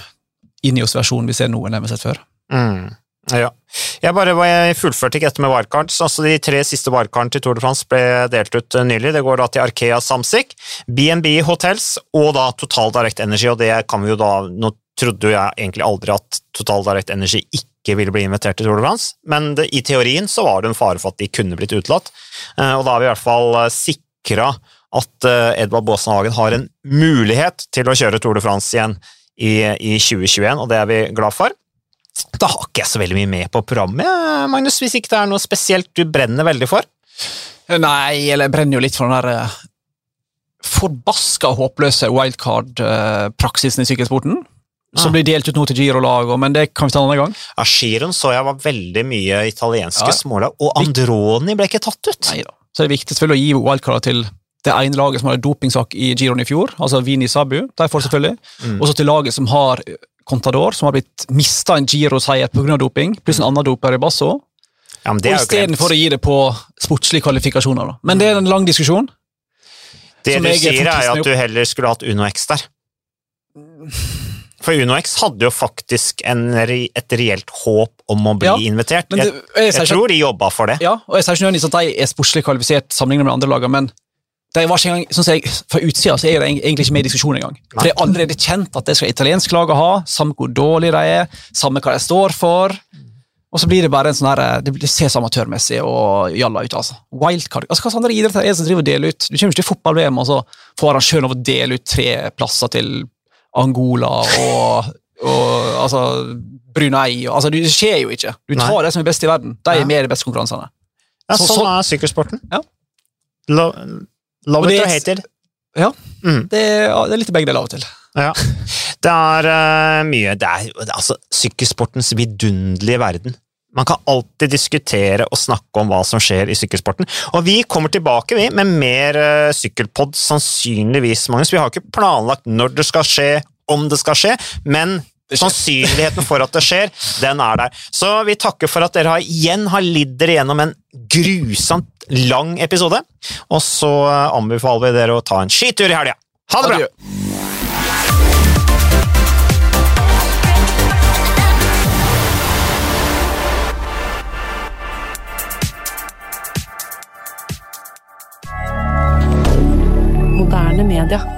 Ineos-versjonen vi ser nå, enn den vi har sett før. Mm. Ja. Jeg bare fullførte ikke dette med wildcards. altså De tre siste wildcardene til Tour de France ble delt ut eh, nylig. Det går da til Arkea Samsic, BNB Hotels og da Total Direct Energy. og det kan vi jo da, Nå trodde jo jeg egentlig aldri at Total Direct Energy ikke ville bli invitert til Tour de France, men det, i teorien så var det en fare for at de kunne blitt utelatt. Eh, og da har vi i hvert fall sikra at Edvard Baasen Hagen har en mulighet til å kjøre Tour de France igjen i, i 2021, og det er vi glad for. Da har ikke jeg så veldig mye med på programmet, Magnus, hvis ikke det er noe spesielt du brenner veldig for? Nei, eller jeg brenner jo litt for den der uh, forbaska håpløse wildcard-praksisen i sykkelsporten. Ah. Som blir delt ut nå til Giro-lag, men det kan vi ta en annen gang. Ja, Giron så jeg var veldig mye italienske ja. smålag, og Androni ble ikke tatt ut. Neida. Så det er viktig selvfølgelig å gi wildcard til det ene laget som hadde dopingsak i Giron i fjor, altså Vini Sabu. De får selvfølgelig. Mm. Og så til laget som har Contador, som har blitt mista en Giro-seier pga. doping, pluss en annen doper i Basso. Ja, og Istedenfor å gi det på sportslige kvalifikasjoner. Da. Men det er en lang diskusjon. Det du sier, er at du heller skulle hatt X der. For Uno X hadde jo faktisk en, et reelt håp om å bli ja, invitert. Det, jeg, jeg, jeg, tror de jobba for det. Ja, og jeg sier ikke at de er sportslig kvalifisert sammenlignet med andre lagene, men det var ikke engang, sånn jeg, Fra utsida så er det egentlig ikke med i diskusjon engang. For Det er allerede kjent at det skal italiensk lag ha, samme hvor dårlig de er, samme hva de står for. Og så blir det bare en sånn her, det ses amatørmessig og jalla ut. altså. Wildcard. Altså, Hva andre idretter er det som driver og deler ut? Du kommer ikke til fotball-VM, og så får arrangøren av å dele ut tre plasser til Angola og, og altså, Brunei. Og, altså, Det skjer jo ikke. Du tar Nei. det som er best i verden. De er med i de beste konkurransene. Ja, så, sånn er sykkelsporten. Ja. Love it or hater. Ja, mm. det, det, er litt begge deler av og til. Ja. (laughs) Det er uh, mye Det er, det er altså sykkelsportens vidunderlige verden. Man kan alltid diskutere og snakke om hva som skjer i sykkelsporten. Og vi kommer tilbake vi, med mer uh, sykkelpod, sannsynligvis, Magnus. Vi har ikke planlagt når det skal skje, om det skal skje, men Sannsynligheten for at det skjer, den er der. Så vi takker for at dere har, igjen har lidd dere gjennom en grusomt lang episode. Og så anbefaler vi dere å ta en skitur i helga. Ha det bra! Moderne media.